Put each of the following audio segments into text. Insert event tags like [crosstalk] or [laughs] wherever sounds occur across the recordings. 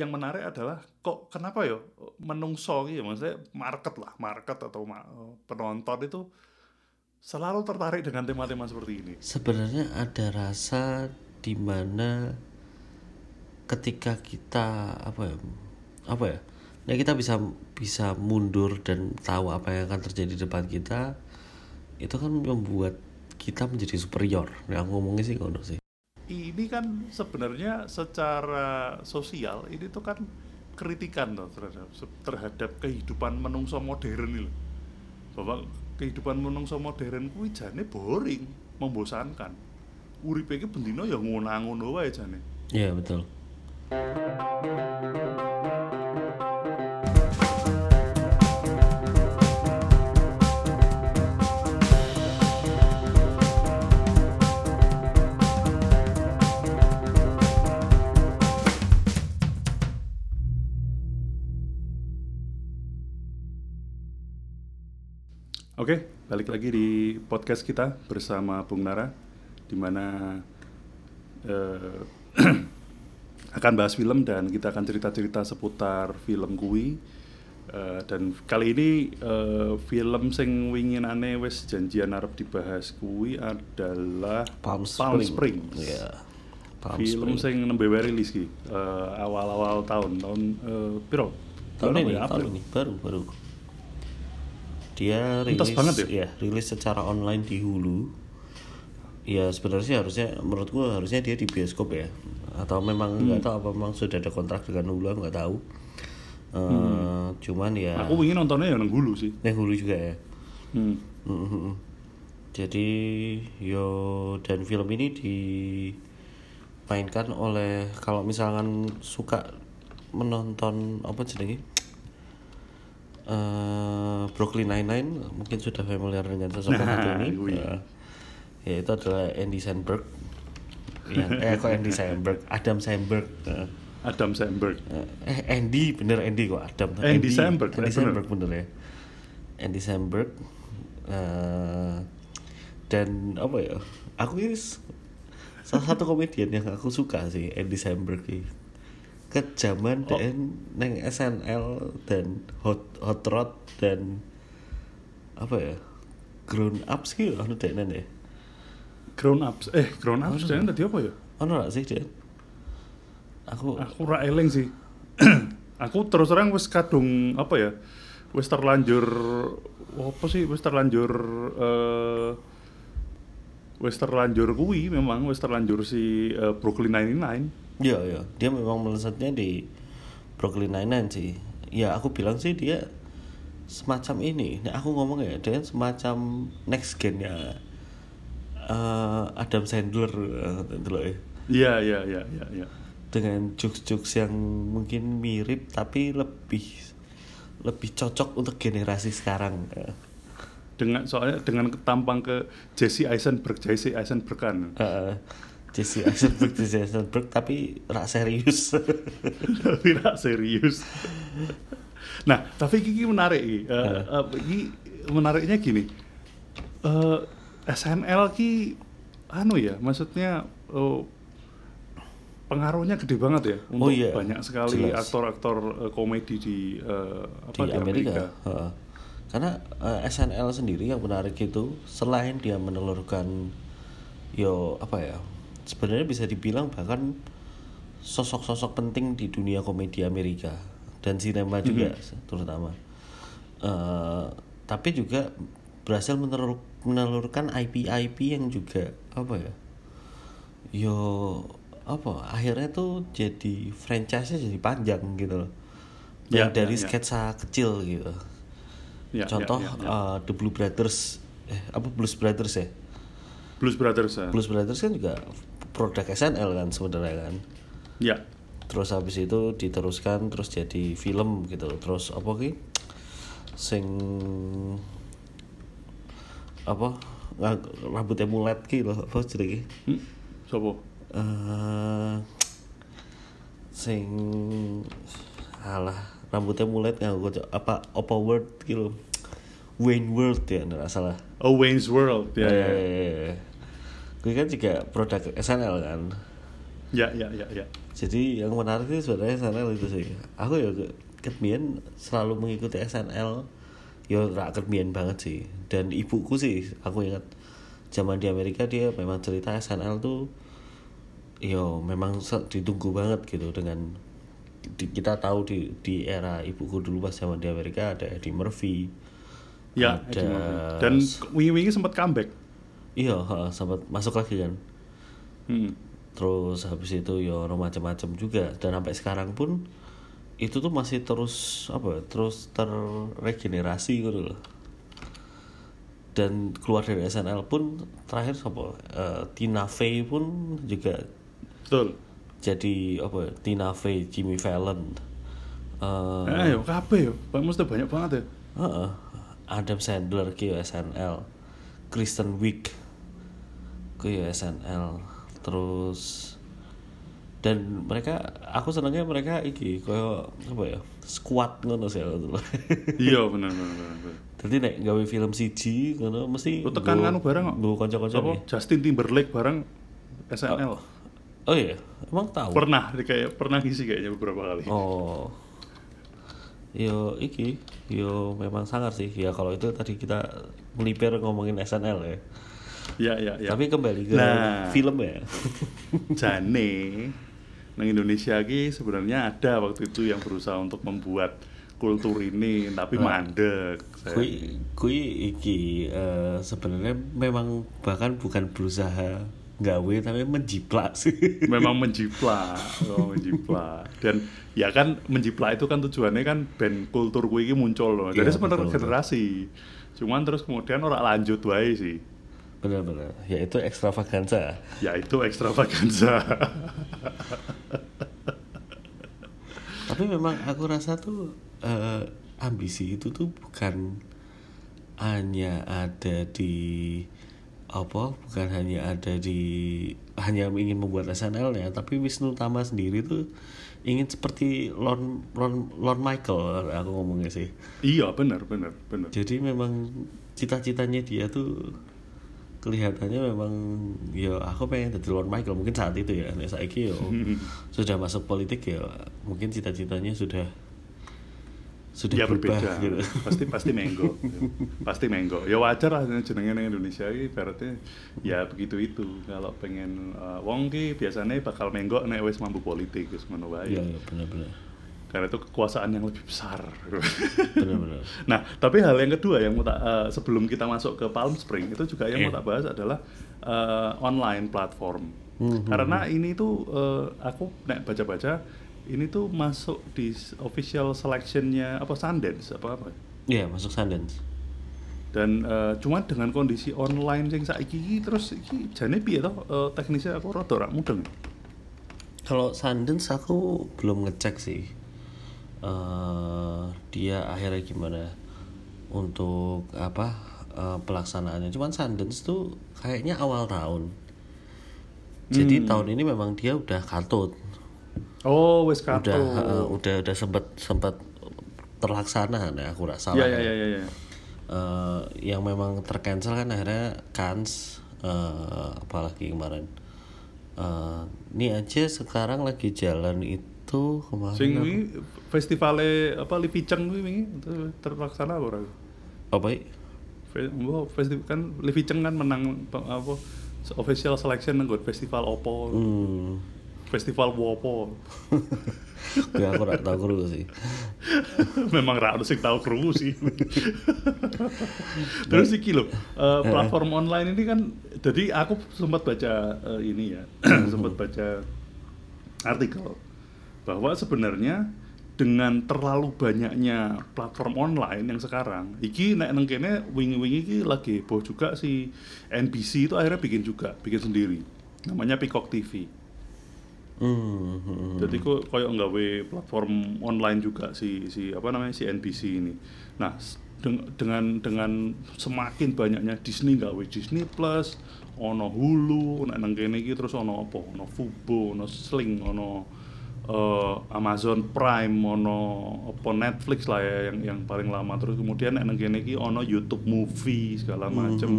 yang menarik adalah kok kenapa ya menungso gitu maksudnya market lah market atau ma- penonton itu selalu tertarik dengan tema-tema seperti ini. Sebenarnya ada rasa di mana ketika kita apa ya apa ya ya kita bisa bisa mundur dan tahu apa yang akan terjadi di depan kita itu kan membuat kita menjadi superior. Yang ngomongnya sih ngono sih ini kan sebenarnya secara sosial ini tuh kan kritikan loh terhadap terhadap kehidupan menungso modern ini loh. bahwa kehidupan menungso modern kuwi jane boring membosankan. Uripe iki bendina ya ngono-ngono wae jane. Iya betul Oke, balik lagi di podcast kita bersama Bung Nara, di mana eh, [clears throat] akan bahas film dan kita akan cerita-cerita seputar film kui. Eh, dan kali ini eh, film sing winginane wis janjian arep dibahas kui adalah Palm Palm Spring. Springs. Iya. Palm film Spring. sing nembe rilis ki eh, awal-awal tahun tahun eh, piro? tahun ini apa ya? tahun ini baru baru dia Entas rilis banget ya? rilis secara online di Hulu ya sebenarnya sih harusnya menurut gua harusnya dia di bioskop ya atau memang Hmm. nggak tahu apa memang sudah ada kontrak dengan Hulu nggak tahu Eh, cuman ya Hmm. Aku ingin nontonnya yang Hulu sih. yang Hulu juga ya Hmm. Mhm. Jadi yo dan film ini dimainkan oleh kalau misalkan suka menonton apa jenenge eh Brooklyn Nine-Nine mungkin sudah familiar dengan sosok Nah, satu ini. Eh, ya itu adalah Andy Samberg. Yang [laughs] eh kok Andy Samberg, Adam Samberg. Eh, Adam Sandberg. eh Andy bener Andy kok Adam Andy Samberg, Andy eh, bener. Samberg bener ya Andy Samberg eh, dan apa ya aku ini salah satu komedian yang aku suka sih Andy Samberg ini kejaman Oh. dan neng SNL dan Hot Hot Rod dan apa ya Grown Ups gitu anu dek ya Grown Ups. Eh, Grown Ups jangan tadi apa ya? anu gak sih dek aku Aku ra eling sih. [clears throat] aku terus terang wis kadung apa ya? Wis terlanjur apa sih? Wis terlanjur eh wis terlanjur kuwi memang wis terlanjur si eh, Brooklyn Nine-Nine. Iya, iya. Dia memang melesatnya di Brooklyn Nine-Nine sih. Ya, aku bilang sih dia semacam ini. Nah, aku ngomong ya, dia semacam next gen ya. eh, Adam Sandler loh ya. Iya, iya, iya, iya, iya. Dengan jokes-jokes yang mungkin mirip tapi lebih lebih cocok untuk generasi sekarang. Dengan soalnya dengan tampang ke Jesse Eisenberg, Jesse Eisenberg kan. Eh, Jesse Eisenberg, Jesse Eisenberg tapi rak serius. tapi tidak serius. Nah, tapi Kiki menarik iki. Eh, eh, iki menariknya gini. Eh, SNL ki anu ya, maksudnya oh, pengaruhnya gede banget ya untuk Oh iya, banyak sekali aktor-aktor eh, komedi di eh, apa di Amerika. Heeh. Karena eh, SNL sendiri yang menarik itu selain dia menelurkan yo apa ya sebenarnya bisa dibilang bahkan sosok-sosok penting di dunia komedi Amerika dan sinema juga terutama. Eh, tapi juga berhasil menelur- menelurkan IP-IP yang juga apa ya yo apa akhirnya tuh jadi franchise-nya jadi panjang gitu loh Ya, yang dari ya, ya. sketsa kecil gitu Ya, contoh ya, ya, ya. uh, The Blue Brothers eh apa Blues Brothers ya Blues Brothers ya. Blues Brothers kan juga produk SNL kan sebenarnya kan Ya. terus habis itu diteruskan terus jadi film gitu terus apa ki sing apa rambutnya mulet ki loh apa jenenge Hmm, Sopo? eh sing alah rambutnya mulet nggak apa apa word gitu Wayne World ya nggak salah Oh, Wayne's World. Ya, ya, ya. eh gue kan juga produk SNL kan Ya, ya, ya, ya. jadi yang menarik itu sebenarnya SNL itu sih aku ya ke- kemien selalu mengikuti SNL ya rak kemien banget sih dan ibuku sih aku ingat zaman di Amerika dia memang cerita SNL tuh yo memang se- ditunggu banget gitu dengan di- kita tahu di di era ibuku dulu pas zaman di Amerika ada Eddie Murphy Ya, ada Eddie Murphy. dan wingi-wingi sempat comeback. Iya sempat masuk lagi kan Hmm. terus habis itu ya ono macam-macam juga dan sampai sekarang pun itu tuh masih terus apa ya, terus terregenerasi gitu loh dan keluar dari SNL pun terakhir apa eh, Tina Fey pun juga Betul. jadi apa ya, Tina Fey Jimmy Fallon eh Eh, yo kabeh yo. Mesti banyak banget ya. heeh, Adam Sandler ke SNL Kristen Wiig ke SNL terus dan mereka aku senangnya mereka iki koyo apa ya squad ngono sih Iya, benar benar benar. Jadi nek gawe film siji ngono mesti Lu tekan anu bareng kok. nggo kanca-kanca. Justin Timberlake bareng SNL. Oh iya, emang tahu. Pernah kayak pernah ngisi kayaknya beberapa kali. Oh. Yo iki, yo memang sangar sih. Ya kalau itu tadi kita melipir ngomongin SNL ya. Iya, iya, iya. Tapi kembali ke Nah. film ya. [laughs] Jane nang Indonesia ki sebenarnya ada waktu itu yang berusaha untuk membuat kultur ini tapi mandek. Saya- kui kui iki eh, sebenarnya memang bahkan bukan berusaha gawe tapi menjiplak sih. memang [laughs] menjiplak, oh, menjiplak. Dan ya kan menjiplak itu kan tujuannya kan band kultur gue ini muncul loh. Jadi Iya, sebenarnya generasi. Cuman terus kemudian orang lanjut wae sih. Benar-benar. Ya itu ekstravaganza. Ya itu ekstravaganza. Tapi memang aku rasa tuh eh, ambisi itu tuh bukan hanya ada di apa bukan hanya ada di hanya ingin membuat SNL ya tapi Wisnu Tama sendiri tuh ingin seperti Lon Lon Lon Michael aku ngomongnya sih iya benar benar benar. jadi memang cita-citanya dia tuh kelihatannya memang ya aku pengen jadi Lon Michael mungkin saat itu ya nek saiki ya [laughs] sudah masuk politik ya mungkin cita-citanya sudah sudah ya berubah berbeda. gitu. Pasti pasti menggo pasti menggo ya wajar lah jenenge nang Indonesia ini ibaratnya ya begitu itu. Kalau pengen uh, wong ki biasanya bakal menggo nek wis mampu politik wis ngono wae. Iya iya benar-benar karena itu kekuasaan yang lebih besar. Benar-benar [laughs] nah tapi hal yang kedua yang mau tak uh, sebelum kita masuk ke Palm Spring itu juga yang mau Iya. tak bahas adalah uh, online platform. Hmm, karena ini tuh uh, aku nek baca-baca ini tuh masuk di official selectionnya apa Sundance? Apa apa? Iya masuk Sundance. Dan eh, cuman dengan kondisi online sing saiki iki terus iki jane piye toh eh, teknisnya? Aku rada ora mudeng. kalau Sundance aku belum ngecek sih. Eh dia akhirnya gimana? Untuk apa eh, pelaksanaannya. Cuman Sundance tuh kayaknya awal tahun. Jadi tahun ini memang dia udah katut Oh, wis udah kato. eh, udah udah sempet sempet terlaksana nah aku rasa Ya ya ya ya ya. Eh, yang memang tercancel kan akhirnya Kans eh, apalagi kemarin Eh, ini aja sekarang lagi jalan itu kemarin Sing apa- festivale apa wingi itu terlaksana apa ora? apa oh, festival kan Liviceng kan menang apa official selection nang festival opo. hmm Festival wopo. gue [laughs] aku gak tau kru sih [laughs] Memang ra ono sing tau krungu sih. [laughs] Terus iki lho, eh, platform online ini kan jadi aku sempat baca eh, ini ya, [clears throat] sempat baca artikel bahwa sebenarnya dengan terlalu banyaknya platform online yang sekarang, iki nek neng kene wingi-wingi iki lagi heboh juga si NBC itu akhirnya bikin juga, bikin sendiri. Namanya Peacock TV. Hmm, hmm. Jadi kok koyo nggawe platform online juga si si apa namanya si NBC ini. Nah, deng- dengan dengan semakin banyaknya Disney nggawe Disney Plus, ono Hulu, nek nang kene terus ono apa? Ono Fubo, ono Sling, ono eh, Amazon Prime, ono apa Netflix lah ya yang yang paling lama. Terus kemudian nek kene iki ono YouTube Movie segala macem.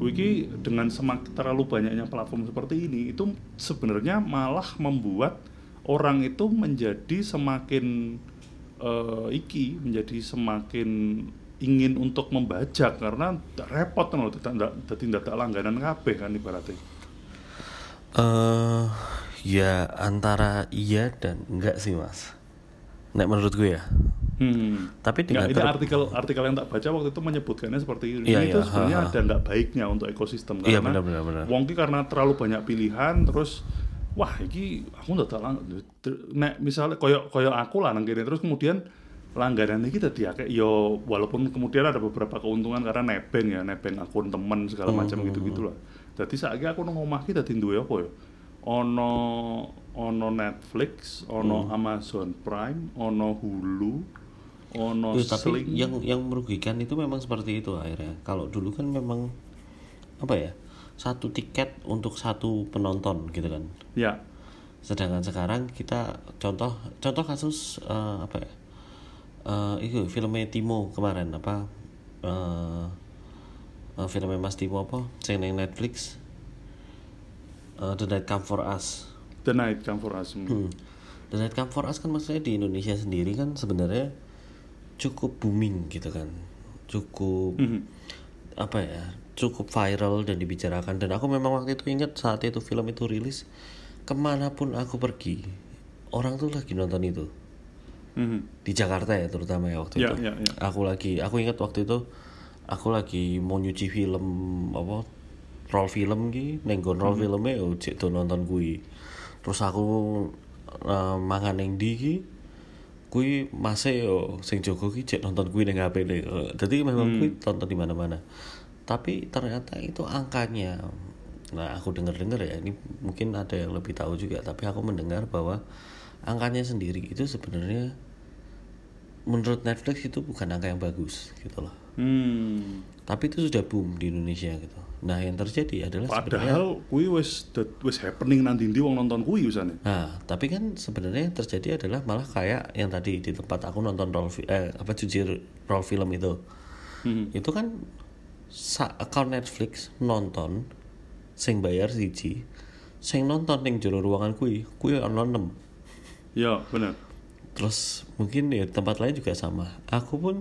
Kuwi iki dengan semak terlalu banyaknya platform seperti ini itu sebenarnya malah membuat orang itu menjadi semakin eh, iki menjadi semakin ingin untuk membajak karena repot loh tidak tidak tidak langganan kabeh kan ibaratnya. Eh ya antara iya dan enggak sih mas nek menurut gue ya Hmm. tapi Nggak, dengan ini ter- artikel artikel yang tak baca waktu itu menyebutkannya seperti ini. Iya, itu iya, sebenarnya ha, ha. ada nggak baiknya untuk ekosistem Iya, karena benar, benar, benar. wong ki karena terlalu banyak pilihan terus wah iki aku nggak tak nek misalnya koyo koyo aku lah nang kene terus kemudian langganan ini dadi akeh yo walaupun kemudian ada beberapa keuntungan karena nebeng ya nebeng akun temen segala Hmm, macam gitu-gitu lah. Jadi saiki aku nang omah ki dadi duwe apa ya? Ono ono Netflix, ono Hmm. Amazon Prime, ono Hulu, ono tapi Sling. yang yang merugikan itu memang seperti itu akhirnya. Kalau dulu kan memang apa ya satu tiket untuk satu penonton gitu kan. Ya, Sedangkan sekarang kita contoh contoh kasus eh, apa ya? Eh, itu filmnya Timo kemarin apa? eh eh, filmnya Mas Timo apa? Nang Netflix. Eh, The Night Come For Us. The Night Come For Us. Hmm. The Night Come For Us kan maksudnya di Indonesia sendiri kan sebenarnya cukup booming gitu kan. Cukup Mhm. apa ya? Cukup viral dan dibicarakan dan aku memang waktu itu ingat saat itu film itu rilis ke mana pun aku pergi orang tuh lagi nonton itu Mhm. di Jakarta ya terutama ya waktu Ya, itu ya, ya. aku lagi aku ingat waktu itu aku lagi mau nyuci film apa roll film ki nenggon Hmm. roll filmnya yo cek tuh nonton kui terus aku eh, mangan neng di ki kui masih yo sing jogo ki cek nonton kui neng HP deh jadi memang kui tonton di mana-mana. Tapi ternyata itu angkanya nah aku dengar dengar ya ini mungkin ada yang lebih tahu juga tapi aku mendengar bahwa angkanya sendiri itu sebenarnya menurut Netflix itu bukan angka yang bagus gitu loh. Hmm. tapi itu sudah boom di Indonesia gitu nah yang terjadi adalah Padahal kui wis wis happening nang ndi wong nonton kui usane. nah tapi kan sebenarnya yang terjadi adalah malah kayak yang tadi di tempat aku nonton roll eh, apa cuci roll film itu Hmm. itu kan sa account Netflix nonton sing bayar siji sing nonton ning jero ruangan kui kui ono 6 Ya, benar. terus mungkin ya tempat lain juga sama aku pun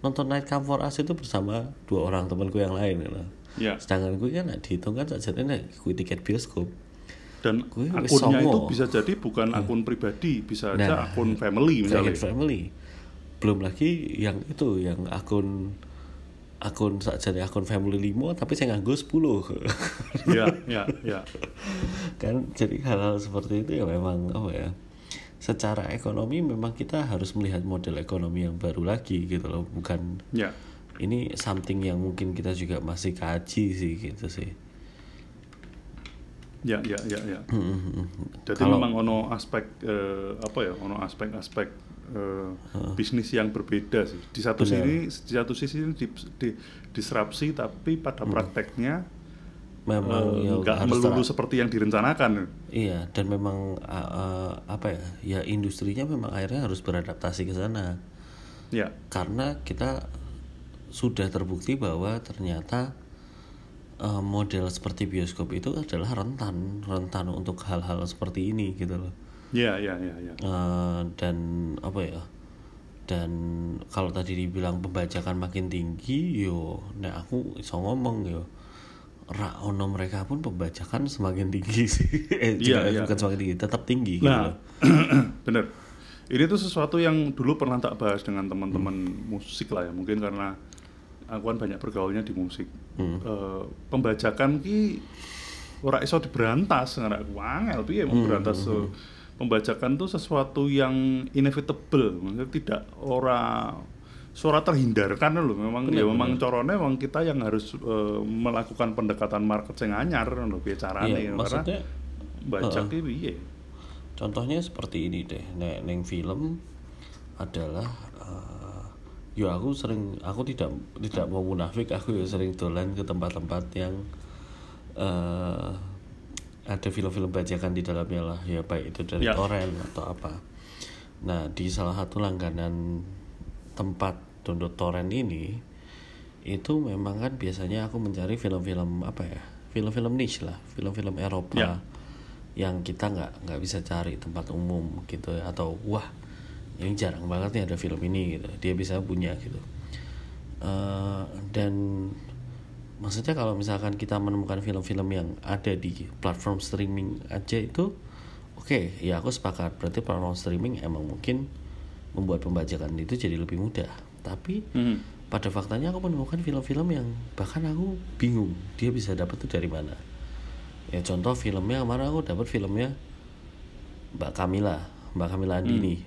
nonton Night Come For Us itu bersama dua orang temanku yang lain gitu. Ya. sedangkan gue kan dihitung kan saja ini gue tiket bioskop Dan wis akunnya itu bisa jadi bukan akun pribadi, bisa aja Nah, akun family misalnya. Family belum lagi yang itu yang akun akun saja akun family limo tapi saya nganggo 10 ya, ya, ya. kan jadi hal-hal seperti itu ya memang apa ya secara ekonomi memang kita harus melihat model ekonomi yang baru lagi gitu loh bukan Ya. Ini something yang mungkin kita juga masih kaji sih gitu sih Ya, ya, ya, ya. Hmm, Jadi Kalau- memang ono aspek eh, apa ya, ono aspek-aspek eh, bisnis yang berbeda sih. Di satu Benar. sini, di satu sisi ini di, di- disrupsi, tapi pada prakteknya memang eh, ya nggak melulu seperti yang direncanakan. iya dan memang uh, uh, apa ya ya industrinya memang akhirnya harus beradaptasi ke sana Ya, karena kita sudah terbukti bahwa ternyata uh, model seperti bioskop itu adalah rentan rentan untuk hal-hal seperti ini gitu loh ya, ya, ya, ya. Eh, dan apa ya dan kalau tadi dibilang pembajakan makin tinggi yo nek aku iso ngomong yo ra ono mereka pun pembajakan semakin tinggi [laughs] sih eh, Iya, juga iya. bukan semakin tinggi tetap tinggi gitu Nah, loh. [clears throat] bener. Ini tuh sesuatu yang dulu pernah tak bahas dengan teman-teman musik lah ya. Mungkin karena aku kan banyak bergaulnya di musik. Eh, pembajakan ki ora iso diberantas karena aku angel piye mau berantas eh, pembajakan tuh sesuatu yang inevitable. Maksudnya tidak ora suara terhindarkan loh memang ya memang corone memang kita yang harus eh, melakukan pendekatan market sing anyar loh piye carane Iya, karena maksudnya bajak ki piye? Contohnya seperti ini deh nek neng film adalah yo aku sering aku tidak tidak mau munafik. Aku ya sering dolan ke tempat-tempat yang eh ada film-film bajakan di dalamnya lah. Ya baik itu dari Ya. torrent atau apa. Nah di salah satu langganan tempat download torrent ini itu memang kan biasanya aku mencari film-film apa ya? Film-film niche lah. Film-film Eropa Ya. yang kita nggak nggak bisa cari tempat umum gitu ya atau wah ini jarang banget nih ada film ini gitu. Dia bisa punya gitu. Eh, dan maksudnya kalau misalkan kita menemukan film-film yang ada di platform streaming aja itu oke ya aku sepakat. Berarti platform streaming emang mungkin membuat pembajakan itu jadi lebih mudah. Tapi Hmm. pada faktanya aku menemukan film-film yang bahkan aku bingung dia bisa dapat tuh dari mana. Ya contoh filmnya kemarin aku dapat filmnya Mbak Kamila Mbak Kamila Andini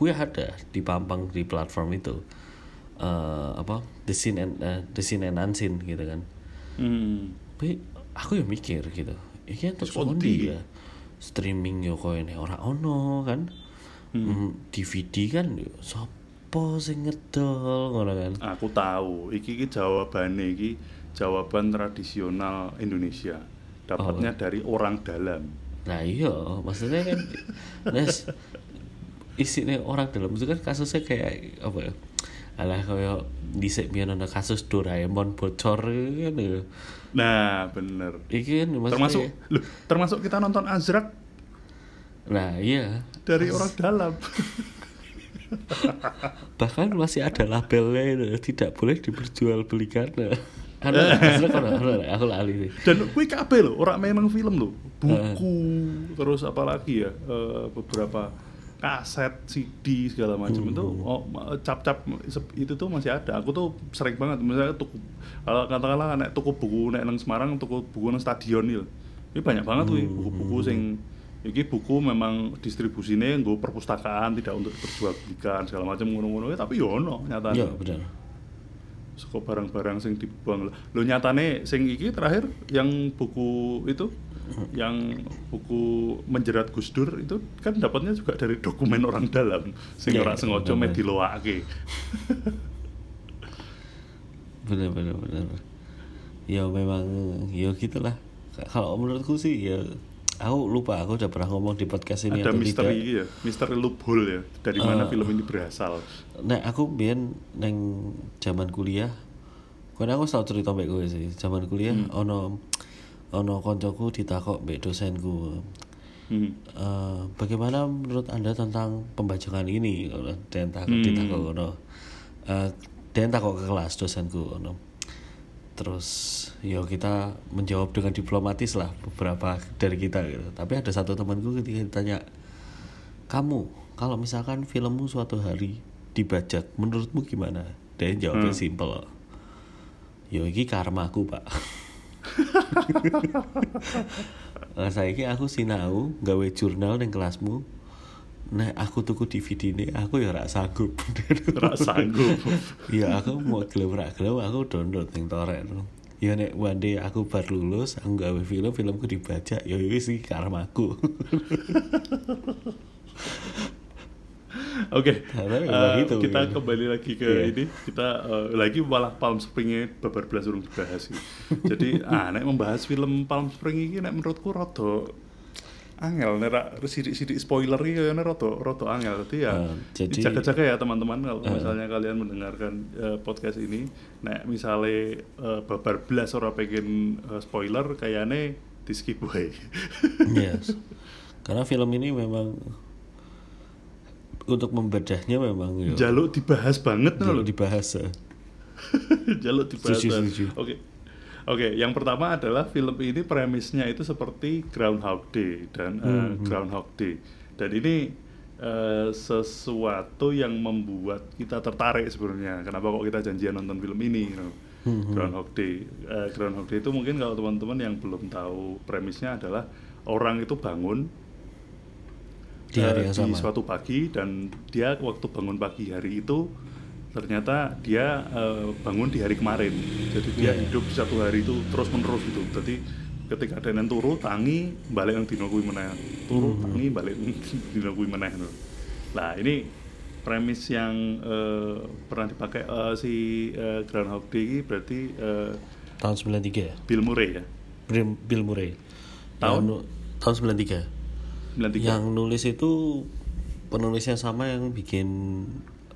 gue ada di Pampang di platform itu Eh, apa The Scene and eh, The Scene and Unseen gitu kan Hmm. tapi aku ya mikir gitu iki kan Terus kondi. ya streaming yo koyo ini ora ono kan Mm, DVD kan yo sopo sing ngedol ngono kan Aku tahu, iki iki jawabannya iki jawaban tradisional Indonesia. Dapatnya dari orang dalam. Nah iya, maksudnya kan [laughs] Nes isinya orang dalam itu kan kasusnya kayak apa ya? Alah kayak di biyen ana kasus Doraemon bocor kan ya. Nah, bener. Iki kan Termasuk loh, termasuk kita nonton Azrak Nah iya, dari orang dalam. bahkan masih ada labelnya itu tidak boleh diperjualbelikan. Ada, ada, ada, ada, aku lali sih. Dan kuwi kabeh lho, ora memang film lho. Buku, terus apa lagi ya? eh, beberapa kaset, CD segala macam itu oh, ma- cap-cap itu tuh masih ada. Aku tuh sering banget misalnya tuku kalau katakanlah nek tuku buku nek nang Semarang tuku buku nang stadion lho. Ini banyak banget kuwi buku-buku sing iki buku memang distribusinya nggo perpustakaan tidak untuk diperjualbelikan segala macam ngono-ngono tapi yo ono nyatanya Iya benar. Saka barang-barang sing dibuang lo nyatane sing iki terakhir yang buku itu yang buku menjerat Gus Dur itu kan dapatnya juga dari dokumen orang dalam sing Iya, ora sengaja bener. med diloake. benar benar benar ya memang ya gitulah kalau menurutku sih ya aku lupa aku udah pernah ngomong di podcast ini Ada misteri tidak ya, misteri loophole ya dari mana Eh. film ini berasal. nah aku biyen neng zaman kuliah kan aku selalu cerita mbak gue sih zaman kuliah ono ono koncoku ditakok mbak dosenku. Hmm. Eh, bagaimana menurut anda tentang pembajakan ini? Dan takut Hmm. ditakok ngono Eh, dan takok ke kelas dosenku ngono terus ya kita menjawab dengan diplomatis lah beberapa dari kita gitu. Tapi ada satu temanku ketika ditanya kamu kalau misalkan filmmu suatu hari dibajak menurutmu gimana? Dan jawabnya Hmm. simple ya ini karmaku pak Nah, saiki aku sinau gawe jurnal ning kelasmu. Nek aku tuku DVD ini aku ya ora sanggup. [laughs] Ora sanggup. ya aku mau gelem ora gelem aku download ning torrent. Ya nek one day aku bar lulus, aku gawe film, filmku dibajak, ya wis iki karmaku. [laughs] Oke, Karena eh, memang gitu, kita gitu. kembali lagi ke Iya. ini. Kita eh, lagi malah Palm Springnya babar belas urung dibahas sih. Jadi, [laughs] ah, nek membahas film Palm Spring ini, nek menurutku rada angel, nek sidik-sidik spoiler iki kayaknya rada rada angel. Jadi ya, Eh, jadi- jaga-jaga ya teman-teman kalau misalnya kalian mendengarkan eh, podcast ini, nek misalnya eh, babar belas ora pengen eh, spoiler, kayaknya di skip wae. yes. Karena film ini memang untuk membedahnya memang ya, Jaluk dibahas banget jalur loh. dibahas. ya. [laughs] Jaluk dibahas. Oke. Oke, yang pertama adalah film ini premisnya itu seperti Groundhog Day dan eh, Hmm, Groundhog Day. Dan ini eh, sesuatu yang membuat kita tertarik sebenarnya. Kenapa kok kita janjian nonton film ini? you know? Hmm, Groundhog Day. Eh, Groundhog Day itu mungkin kalau teman-teman yang belum tahu premisnya adalah orang itu bangun Di hari yang sama. di suatu pagi dan dia waktu bangun pagi hari itu ternyata dia eh, bangun di hari kemarin jadi dia iya. hidup satu hari itu terus menerus gitu jadi ketika ada yang turu tangi balik yang dino kuwi meneh turu Hmm. tangi balik yang [laughs] dino kuwi meneh nah ini premis yang eh, pernah dipakai eh, si eh, Groundhog Day ini berarti eh, Tahun 93 ya. Bill Murray ya Bill, Bill Murray. Tahun? Yang nu- tahun 93. 93 Yang nulis itu penulisnya sama yang bikin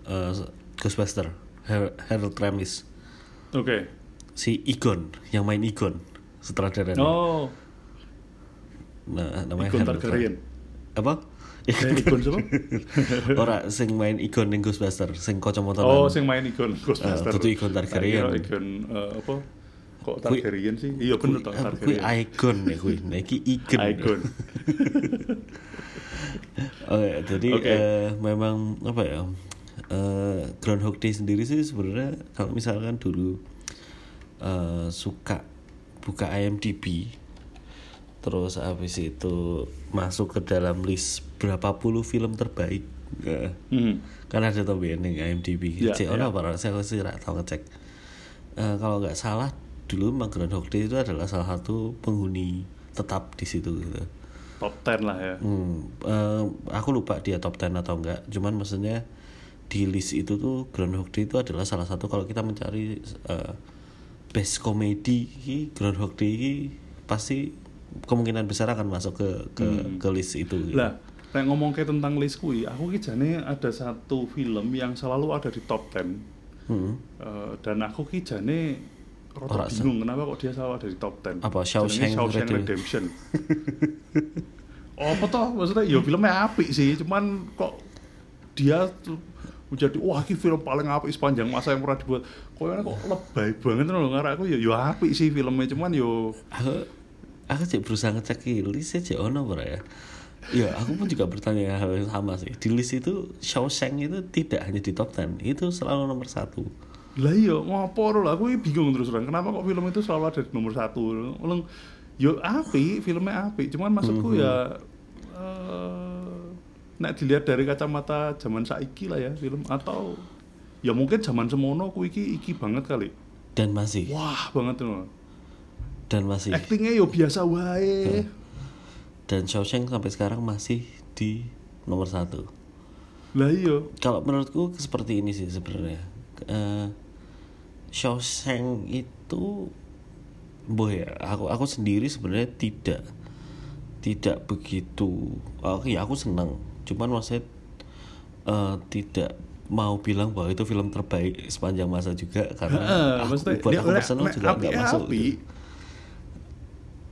uh, Ghostbuster, Har- Harold Ramis. oke Si Egon yang main Egon sutradaranya. oh nah namanya Ikon Henry Targaryen. Apa Eh, Ikon siapa? [laughs] ora sing main Ikon ning Ghostbuster sing kacamata Oh, sing main Ikon Ghostbuster. Eh, dudu Ikon Targaryen. Tak kira Ikon eh, apa? Kok Targaryen sih? Iya bener toh kuwi Targaryen. Icon ya kuwi nah iki Ikon Icon. Oke, jadi Oke. eh, memang apa ya? eh, Groundhog Day sendiri sih sebenarnya kalau misalkan dulu eh, suka buka IMDb terus habis itu masuk ke dalam list berapa puluh film terbaik eh, Hmm. kan ada tuh biar ning IMDb Ya, cek ya. ono apa saya sih nggak tahu ngecek Eh, kalau nggak salah dulu Groundhog Day itu adalah salah satu penghuni tetap di situ gitu Top 10 lah ya. Hmm, eh, aku lupa dia top 10 atau enggak. Cuman maksudnya di list itu tuh Groundhog Day itu adalah salah satu kalau kita mencari eh, best comedy ini, Groundhog Day ini pasti kemungkinan besar akan masuk ke ke, ke list itu. gitu. Lah, nek ngomong kayak tentang list kuwi, aku ki jane ada satu film yang selalu ada di top 10. Hmm. Eh, dan aku ki jane Rada bingung kenapa kok dia selalu ada di top 10. Apa, Shawshank Shawshank Redemption? Redemption. oh, apa toh? Maksudnya ya filmnya apik sih, cuman kok dia tuh menjadi wah ini film paling apik sepanjang masa yang pernah dibuat. Kok kok lebay banget loh ngarep aku ya ya apik sih filmnya cuman yo Aku aku cek berusaha ngecek ki list cek ono apa ya. Ya, aku pun juga bertanya hal yang sama sih. Di list itu Shawshank itu tidak hanya di top 10, itu selalu nomor satu. Lah iya ngopo lah aku bingung terus terang kenapa kok film itu selalu ada di nomor satu? Ulang, yo api filmnya api cuman maksudku ya eh nek dilihat dari kacamata zaman saiki lah ya film atau ya mungkin zaman semono ku iki iki banget kali. Dan masih, wah banget loh dan masih. actingnya yo biasa wae. Dan Shawshank sampai sekarang masih di nomor satu. lah iya. Kalau menurutku seperti ini sih sebenarnya. Eh, Shawshank itu, boh ya, aku aku sendiri sebenarnya tidak tidak begitu. Oh ya aku senang, cuman maksudnya eh, tidak mau bilang bahwa itu film terbaik sepanjang masa juga karena Heeh, aku, maksudnya buat dia- aku personal juga nggak ya masuk. api. gitu.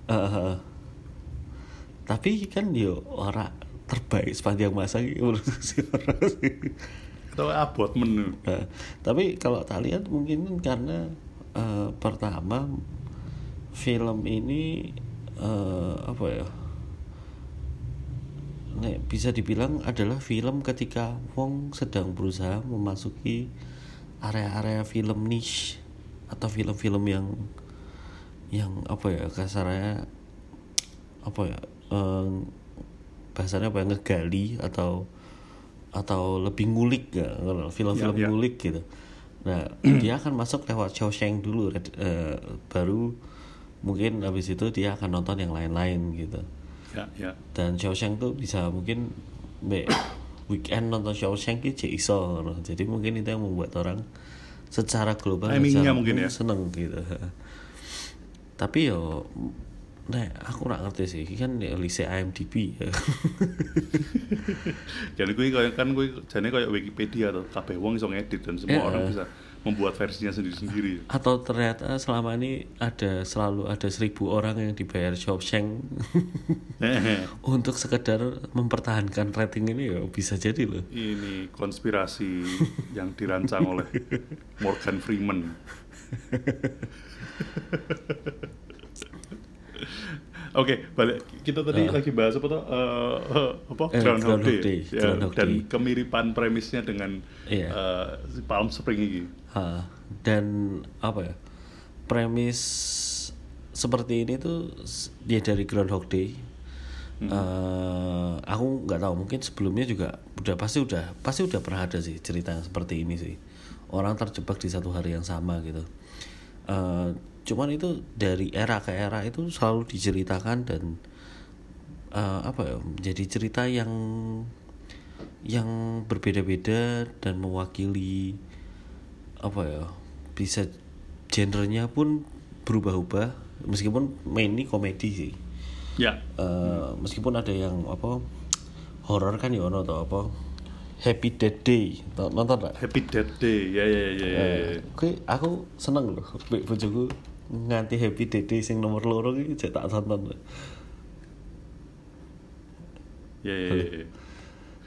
Eh. tapi kan yo ora terbaik sepanjang masa gitu menurut [laughs] si orang sih. Atau abot menu? Nah, tapi kalau tak lihat mungkin karena eh, pertama film ini eh, apa ya Nek bisa dibilang adalah film ketika Wong sedang berusaha memasuki area-area film niche atau film-film yang yang apa ya kasarnya apa ya eh, bahasanya apa ya ngegali atau atau lebih ngulik ya film-film Ya, ya. ngulik gitu. Nah [clears throat] dia akan masuk lewat Shawshank dulu eh, baru mungkin habis itu dia akan nonton yang lain-lain gitu. Ya ya. Dan Shawshank tuh bisa mungkin be [coughs] weekend nonton Shawshank itu iso jadi mungkin itu yang membuat orang secara global secara mungkin ya. seneng gitu. [laughs] Tapi yo Nek, aku nggak ngerti sih, kan ya lise IMDb ya. [laughs] jadi gue kayak kan gue jadi kayak Wikipedia tuh kabeh wong iso ngedit dan semua Ya. orang bisa membuat versinya sendiri-sendiri Atau ternyata selama ini ada selalu ada seribu orang yang dibayar Shawshank [laughs] untuk sekedar mempertahankan rating ini ya bisa jadi loh. ini konspirasi yang dirancang oleh [laughs] Morgan Freeman. Oke, balik. Kita tadi lagi bahas apa tuh? eh, apa? Eh, Groundhog Groundhog Day, Day, Ya, Groundhog dan Day. kemiripan premisnya dengan Iya. eh, si Palm Spring ini. Ha, dan apa ya? Premis seperti ini tuh dia dari Groundhog Day. Eh, aku nggak tahu mungkin sebelumnya juga udah pasti udah pasti udah pernah ada sih cerita yang seperti ini sih. Orang terjebak di satu hari yang sama gitu. Eh, cuman itu dari era ke era itu selalu diceritakan dan eh, apa ya jadi cerita yang yang berbeda-beda dan mewakili apa ya bisa genrenya pun berubah-ubah meskipun mainly komedi sih Ya, Eh, meskipun ada yang apa horor kan ya ono atau apa Happy Death Day nonton gak? Happy Death Day. Ya ya ya ya. Oke, aku seneng loh bojoku nganti Happy Day sing nomor loro iki jek tak tonton. Ya, ya, ya, ya.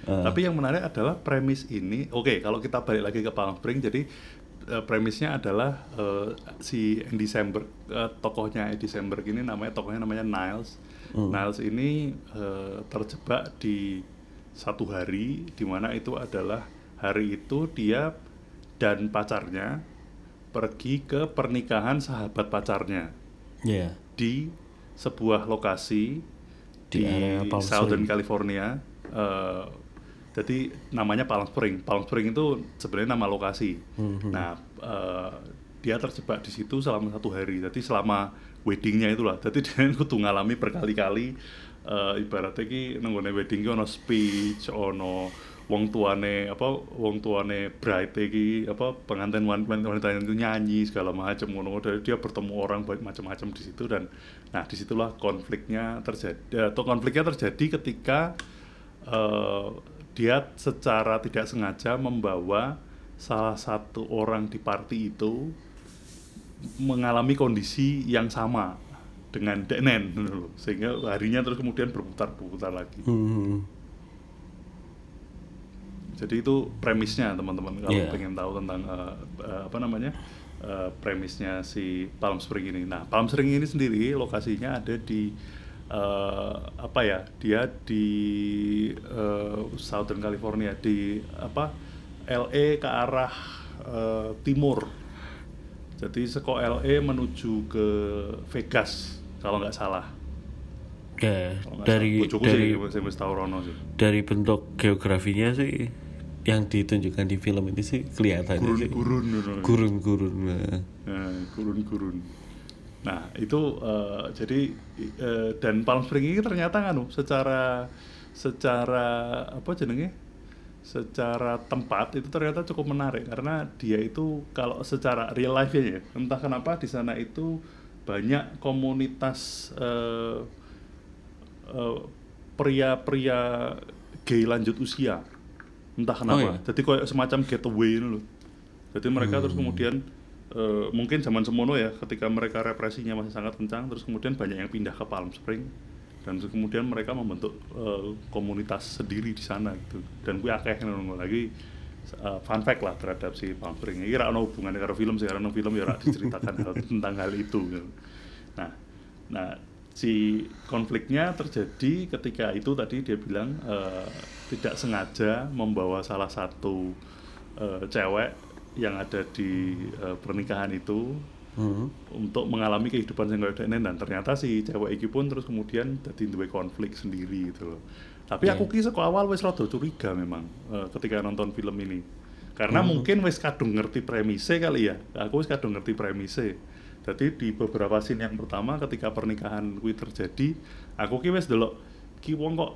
Tapi yang menarik adalah premis ini. Oke, kalau kita balik lagi ke Palm Spring, jadi eh, premisnya adalah eh, si Andy Samberg, eh, tokohnya Andy Samberg ini namanya tokohnya namanya Niles. Niles ini eh, terjebak di satu hari, di mana itu adalah hari itu dia dan pacarnya pergi ke pernikahan sahabat pacarnya Ya. di sebuah lokasi Di di, Southern Spring. California. Eh, jadi namanya Palm Spring. Palm Spring itu sebenarnya nama lokasi. Mhm. Nah, eh, dia terjebak di situ selama satu hari. Jadi selama weddingnya itulah. Jadi [laughs] dia kudu ngalami berkali-kali. eh, ibaratnya ki nenggone wedding ki ono speech, ono wong tuane apa wong tuane bride iki apa pengantin wan- wanita itu nyanyi segala macam ngono dia bertemu orang baik macam-macam di situ dan nah di situlah konfliknya terjadi atau konfliknya terjadi ketika eh, dia secara tidak sengaja membawa salah satu orang di party itu mengalami kondisi yang sama dengan Denen [laughs] gitu sehingga harinya terus kemudian berputar-putar lagi. Hmm. Jadi itu premisnya teman-teman kalau Iya. pengen tahu tentang eh, eh, apa namanya eh, premisnya si Palm Spring ini. Nah Palm Spring ini sendiri lokasinya ada di eh, apa ya? Dia di eh, Southern California di apa? LA ke arah eh, timur. Jadi seko LA menuju ke Vegas kalau nggak salah. Ya, dari dari sih. dari bentuk geografinya sih yang ditunjukkan di film ini sih kelihatannya sih Gurun-gurun gitu. gurun-gurun nah. Nah, gurun-gurun. Nah, itu eh, jadi eh, dan Palm Spring ini ternyata kan secara secara apa jenenge? Secara tempat itu ternyata cukup menarik karena dia itu kalau secara real life ya, entah kenapa di sana itu banyak komunitas eh, eh, pria-pria gay lanjut usia. Entah kenapa. iya? Jadi kayak semacam getaway ini loh. Jadi mereka terus kemudian eh, mungkin zaman semono ya, ketika mereka represinya masih sangat kencang, terus kemudian banyak yang pindah ke Palm Spring dan terus kemudian mereka membentuk eh, komunitas sendiri di sana gitu. Dan gue akeh ngono lagi eh, fun fact lah terhadap si Palm Spring. Ini ono hubungannya karo film sih, karena film ya diceritakan hal [laughs] tentang hal itu. gitu. Nah, nah si konfliknya terjadi ketika itu tadi dia bilang eh, tidak sengaja membawa salah satu eh, cewek yang ada di eh, pernikahan itu Hmm. untuk mengalami kehidupan yang kayak dene dan ternyata si cewek iki pun terus kemudian jadi duwe konflik sendiri gitu loh. Tapi aku ki saka awal wis rada curiga memang eh, ketika nonton film ini. Karena mungkin wis kadung ngerti premise kali ya. Aku wis kadung ngerti premise. Jadi di beberapa scene yang pertama ketika pernikahan kuwi terjadi, aku ki wis delok ki wong kok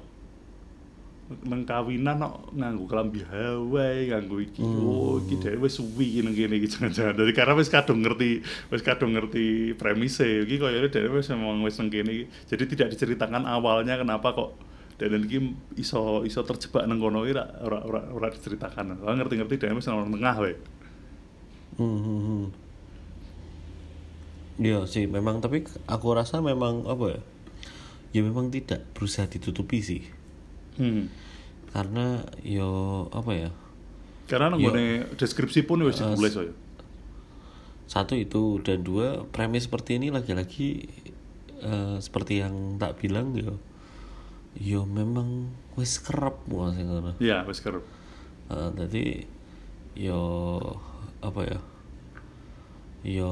nang kawinan kok nganggo kelambi Hawaii, nganggo iki. Oh, iki dhewe wis suwi nang kene iki jangan-jangan. Dari karena wis kadung ngerti, wis kadung ngerti premise iki koyo dhewe wis memang wis nang kene. Jadi tidak diceritakan awalnya kenapa kok dan iki iso iso terjebak nang kono iki ora ora ora, diceritakan. Lah ngerti-ngerti dhewe wis nang tengah wae. Hmm, hmm, hmm. Iya sih, memang tapi aku rasa memang apa ya? Ya memang tidak berusaha ditutupi sih. Hmm. Karena yo apa ya? Karena nang Yo. gone deskripsi pun wis ditulis ya. Satu itu dan dua premis seperti ini lagi-lagi eh, seperti yang tak bilang yo. Yo memang wis kerep mau sing ngono. Iya, wis kerep. Eh, jadi yo apa ya? Yo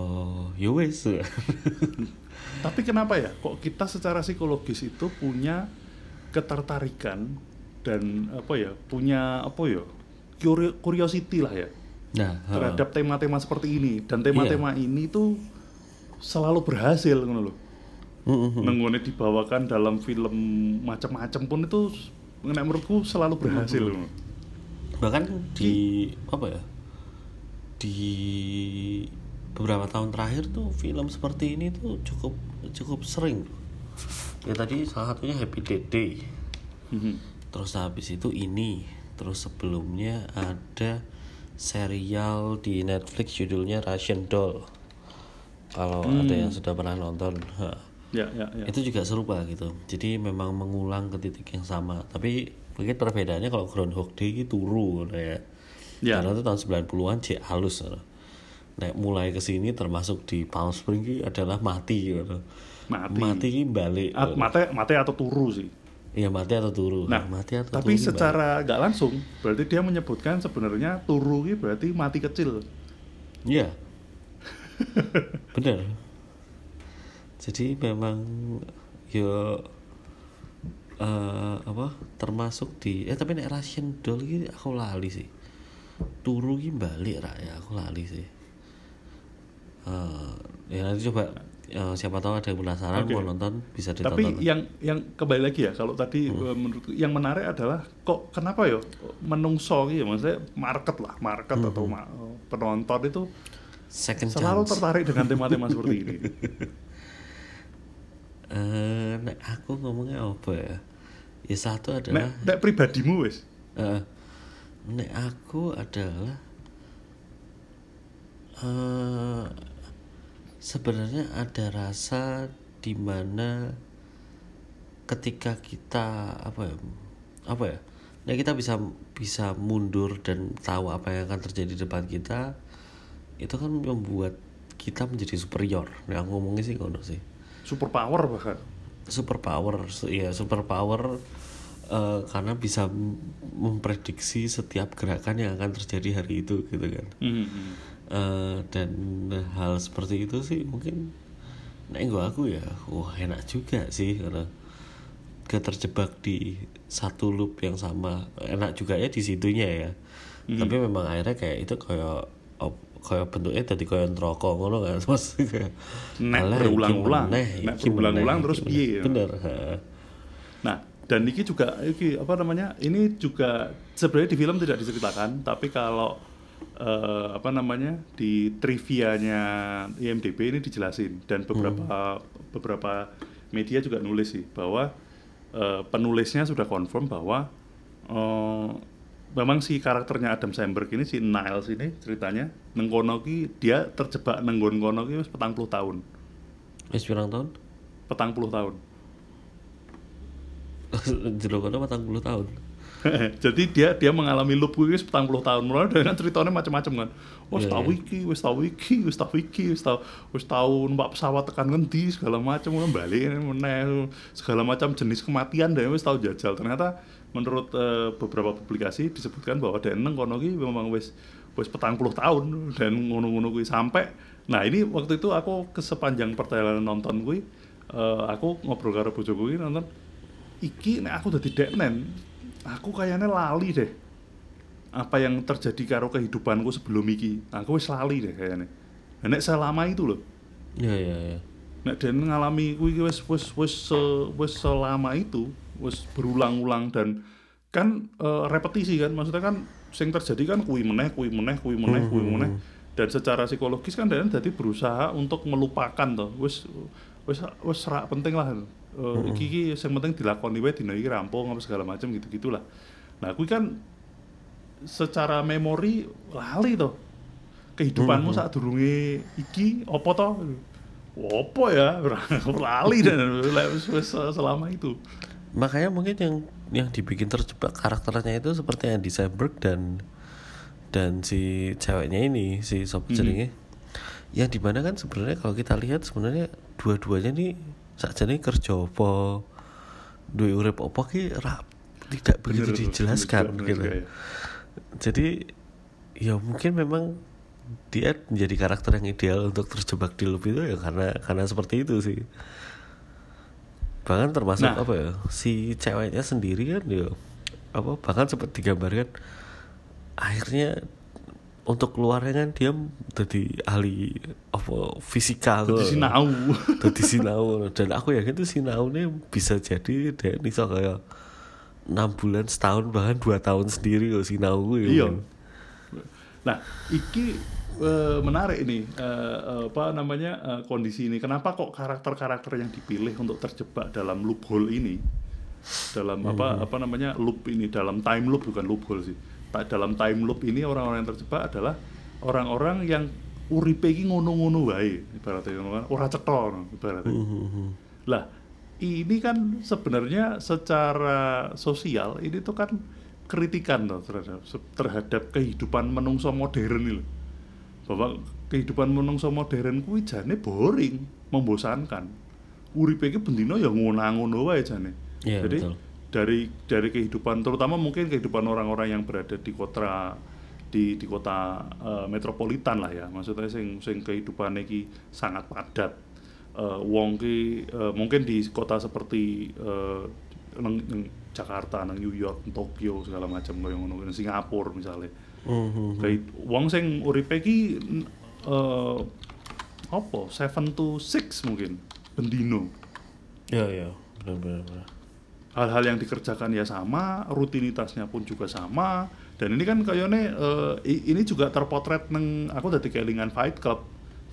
yo wis. Tapi kenapa ya? Kok kita secara psikologis itu punya ketertarikan dan apa ya? Punya apa ya? curi- Curiosity lah ya nah, ha. terhadap tema-tema seperti ini dan tema-tema ini tuh selalu berhasil ngono loh. Hmm, hmm, Nenggone dibawakan dalam film macam-macam pun itu menurutku selalu berhasil. ngono. bahkan di apa ya di beberapa tahun terakhir tuh film seperti ini tuh cukup cukup sering ya tadi salah satunya Happy Death Day Mhm. terus habis itu ini terus sebelumnya ada serial di Netflix judulnya Russian Doll kalau ada yang sudah pernah nonton. Ya, ya, ya. itu juga serupa gitu jadi memang mengulang ke titik yang sama tapi mungkin perbedaannya kalau Groundhog Day itu turu gitu ya Ya. karena itu tahun 90-an cek halus gitu. Nek mulai ke sini termasuk di Palm Springs ini adalah mati gitu. Mati. Mati ini balik. At- mate mate atau turu sih. Iya mati atau turu. Nah, mati atau tapi turu secara nggak langsung berarti dia menyebutkan sebenarnya turu ini berarti mati kecil. Iya. [laughs] Bener. Jadi memang ya eh, apa termasuk di eh tapi nek Russian Doll ini aku lali sih. Turu ini balik ra ya aku lali sih. Eh, ya nanti coba eh, siapa tahu ada yang penasaran Oke. mau nonton bisa ditonton. Tapi yang yang kembali lagi ya kalau tadi eh, menurutku yang menarik adalah kok kenapa ya menungso gitu maksudnya market lah market atau ma- penonton itu Second selalu chance. tertarik dengan tema-tema seperti ini. [laughs] Eh, nek aku ngomongnya apa ya? Ya satu adalah Nek, nek pribadimu wes eh, nek aku adalah eh sebenarnya ada rasa di mana ketika kita apa ya apa ya nek kita bisa bisa mundur dan tahu apa yang akan terjadi di depan kita itu kan membuat kita menjadi superior nah aku ngomongnya sih ngono sih super power bahkan. super power ya super power eh, karena bisa memprediksi setiap gerakan yang akan terjadi hari itu gitu kan Hmm. Eh, dan hal seperti itu sih mungkin nah gua aku ya wah enak juga sih karena gak terjebak di satu loop yang sama enak juga ya di situnya ya tapi memang akhirnya kayak itu kayak kayak bentuknya tadi kayak rokok ngono kan [laughs] mas kayak Nek "Alah, iki berulang-ulang. Nek berulang-ulang terus piye meneh." ya? bener ha. Nah, dan ini juga iki apa namanya? Ini juga sebenarnya di film tidak diceritakan, tapi kalau eh, apa namanya? di trivianya IMDb ini dijelasin dan beberapa beberapa media juga nulis sih bahwa eh, penulisnya sudah confirm bahwa eh, memang si karakternya Adam Sandberg ini si Niles ini ceritanya nengkono ki dia terjebak nenggon kono ki wis petang puluh tahun. wis pirang tahun Petang puluh tahun. [laughs] jero kono 40 tahun [laughs] Jadi dia dia mengalami loop kuwi wis 40 tahun. Mulai dengan ceritanya macam-macam kan. Wis Iya, tau iya. iki, wis tau iki, wis tau iki, wis tau wis tau numpak pesawat tekan ngendi segala macam ngono balik meneh segala macam jenis kematian dan wis tau jajal. Ternyata menurut eh, beberapa publikasi disebutkan bahwa dan neng kono ki memang wis wis petang puluh tahun dan ngono-ngono kuwi sampai nah ini waktu itu aku ke sepanjang perjalanan nonton kuwi eh, aku ngobrol karo bojoku kuwi nonton iki nek aku dadi deknen aku kayaknya lali deh. Apa yang terjadi karo kehidupanku sebelum iki? Aku wis lali deh kayaknya. Nek selama itu loh. Ya ya ya nek den ngalami kuwi wis wis wis se- wis selama itu wis berulang-ulang dan kan eh, repetisi kan? Maksudnya kan sing terjadi kan kuwi meneh kuwi meneh kuwi meneh kuwi meneh. Dan secara psikologis kan dan jadi berusaha untuk melupakan toh. Wis wis wis penting lah Iki iki sing penting dilakoni wae dina iki rampung apa segala macam gitu gitulah nah kuwi kan secara memori lali toh. Kehidupanmu saat durunge iki apa toh? Apa ya? [laughs] Lali dan selama itu. Makanya mungkin yang yang dibikin terjebak karakternya itu seperti Andy Samberg dan dan si ceweknya ini si sop jenenge yang di mana kan sebenarnya kalau kita lihat sebenarnya dua-duanya nih saja nih kerja apa duwe urip apa ki ra- tidak begitu Bener, dijelaskan bener gitu juga ya. jadi ya mungkin memang dia menjadi karakter yang ideal untuk terjebak di loop itu ya karena karena seperti itu sih bahkan termasuk Nah. apa ya si ceweknya sendiri kan ya apa bahkan sempat digambarkan akhirnya untuk keluarnya kan dia jadi ahli apa fisika Jadi sinau. Jadi sinau dan aku yakin tuh sinau ini bisa jadi dia bisa kayak enam bulan setahun bahkan dua tahun sendiri loh sinau gue iya. Nah iki eh, menarik ini eh, apa namanya eh, kondisi ini. Kenapa kok karakter-karakter yang dipilih untuk terjebak dalam loophole ini dalam apa apa namanya loop ini dalam time loop bukan loophole sih dalam time loop ini orang-orang yang terjebak adalah orang-orang yang uripe iki ngono-ngono wae ibaratnya ngono kan ora cetha ibaratnya Lah, ini kan sebenarnya secara sosial ini tuh kan kritikan loh terhadap terhadap kehidupan menungso modern ini loh. Bahwa kehidupan menungso modern kuwi jane boring, membosankan. Uripe iki bendino ya ngono-ngono wae jane. Iya, Jadi betul. Dari dari kehidupan terutama mungkin kehidupan orang-orang yang berada di kota di di kota eh, metropolitan lah ya. Maksudnya sing sing kehidupannya iki sangat padat. Eh, wong ki eh, mungkin di kota seperti eh, neng, neng Jakarta, neng New York, Tokyo segala macam kayak ngono, neng Singapura misalnya. Mhm. Kayak wong sing uripe ki eh apa? 7 to 6 mungkin bendino. Ya ya, benar benar. benar. Hal-hal yang dikerjakan ya sama, rutinitasnya pun juga sama. Dan ini kan kayaknya i- ini juga terpotret neng aku dari kelingan Fight Club.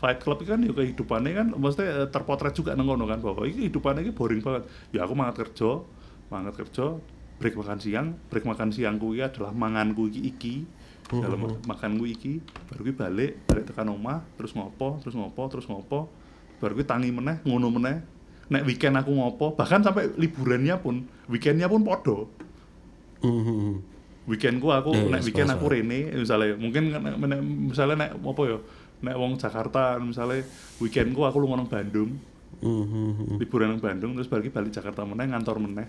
Fight Club kan ya kehidupannya kan maksudnya eh, terpotret juga neng kono kan bahwa ini kehidupannya ini boring banget. Ya aku mangat kerja, mangat kerja, break makan siang, break makan siang kuwi adalah manganku iki iki. Dalam makan gue iki, baru gue balik, balik tekan omah, terus ngopo, terus ngopo, terus ngopo, baru gue tangi meneh, ngono meneh, nek weekend aku ngopo bahkan sampai liburannya pun weekendnya pun podo. Mhm. weekendku aku Ya, ya, nek weekend aku rene misalnya mungkin nek, misalnya nek apa ya nek wong Jakarta misalnya weekendku aku lu nang Bandung. Mhm. liburan nang Bandung terus balik balik Jakarta meneh ngantor meneh.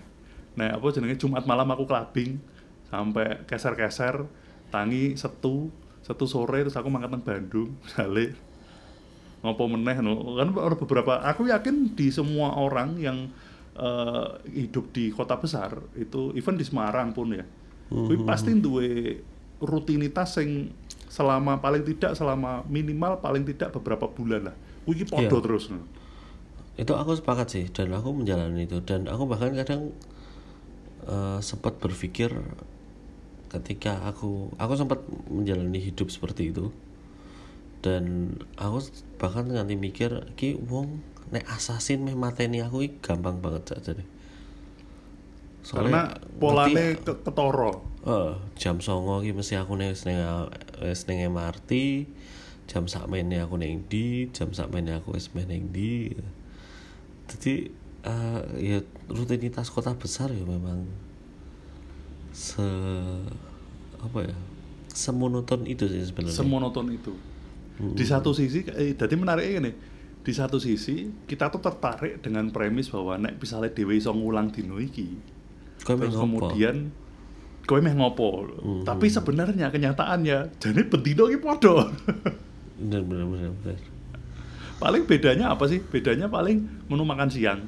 Nek apa jenenge Jumat malam aku clubbing sampai keser-keser tangi setu setu sore terus aku mangkat nang Bandung [laughs] balik ngopo meneh no. kan beberapa aku yakin di semua orang yang eh, hidup di kota besar itu even di Semarang pun ya kuwi pasti duwe rutinitas yang selama paling tidak selama minimal paling tidak beberapa bulan lah kuwi podo Iya. terus no. itu aku sepakat sih dan aku menjalani itu dan aku bahkan kadang eh, sempat berpikir ketika aku aku sempat menjalani hidup seperti itu dan aku bahkan nganti mikir ki wong nek assassin meh mateni aku iki gampang banget saja deh karena polane ke ketoro Eh, jam songo ki mesti aku ning wis ning MRT, jam sakmene aku ning ndi, jam sakmene aku wis meh ning ndi. Jadi eh, ya rutinitas kota besar ya memang se apa ya semonoton itu sih sebenarnya. semonoton itu di satu sisi eh, jadi menarik ini di satu sisi kita tuh tertarik dengan premis bahwa nek misalnya dewe iso ngulang dino iki terus kemudian kowe meh ngopo? Tapi sebenarnya kenyataannya jadi bendino iki podo bener bener bener bener. paling bedanya apa sih? Bedanya paling menu makan siang.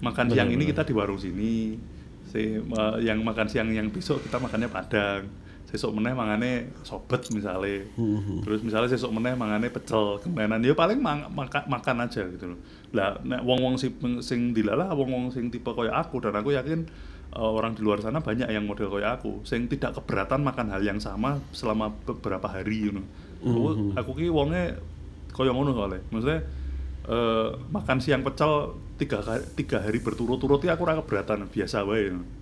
Makan Benar, siang ini benar. kita di warung sini si eh, yang makan siang yang besok kita makannya padang sesok meneh mangane sobet misalnya Mhm. terus misalnya sesok meneh mangane pecel kemenan ya paling mang- maka- makan aja gitu loh lah nek wong-wong sing sing dilalah wong-wong sing tipe kayak aku dan aku yakin eh, orang di luar sana banyak yang model kayak aku sing tidak keberatan makan hal yang sama selama beberapa hari you know. Aku, Mhm. aku ki wonge kaya ngono soalnya maksudnya eh, makan siang pecel tiga, ka- tiga hari berturut-turut ya aku ora keberatan biasa wae pada sih.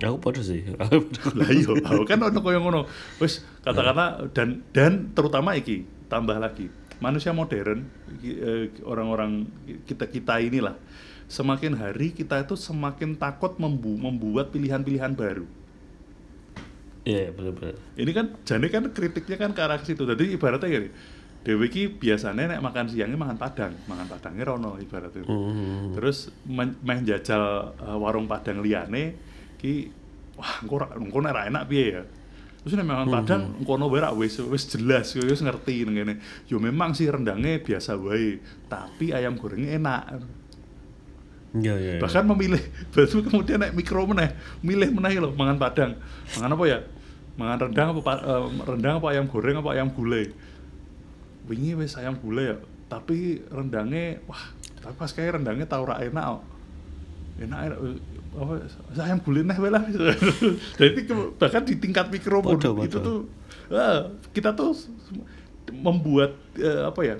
Aku podo. [laughs] lah iya aku kan ono kaya ngono wis katakanlah dan dan terutama iki tambah lagi manusia modern eh, orang-orang kita kita inilah semakin hari kita itu semakin takut membu membuat pilihan-pilihan baru Iya bener bener. ini kan jane kan kritiknya kan ke arah situ jadi ibaratnya gini Dewi ki biasanya nek makan siangnya makan padang makan padangnya rono ibaratnya Mhm. terus men- meh jajal eh, warung padang liyane ki wah engko engko nek ra enak piye ya? Terus nek mangan padang engko ono wae ra wis wis jelas wis ngerti nang kene. Yo memang sih rendangnya biasa wae tapi ayam gorengnya enak. Iya iya. iya. bahkan memilih [laughs] baru kemudian naik mikro meneh milih meneh loh mangan padang. Mangan apa ya? Mangan rendang apa pa- eh, rendang apa ayam goreng apa ayam gulai? Wingi wis ayam gulai ya tapi rendangnya wah tapi pas kayak rendangnya tau ra enak enak enak apa neh wae lah [laughs] jadi bahkan di tingkat mikro itu tuh eh, kita tuh membuat eh, apa ya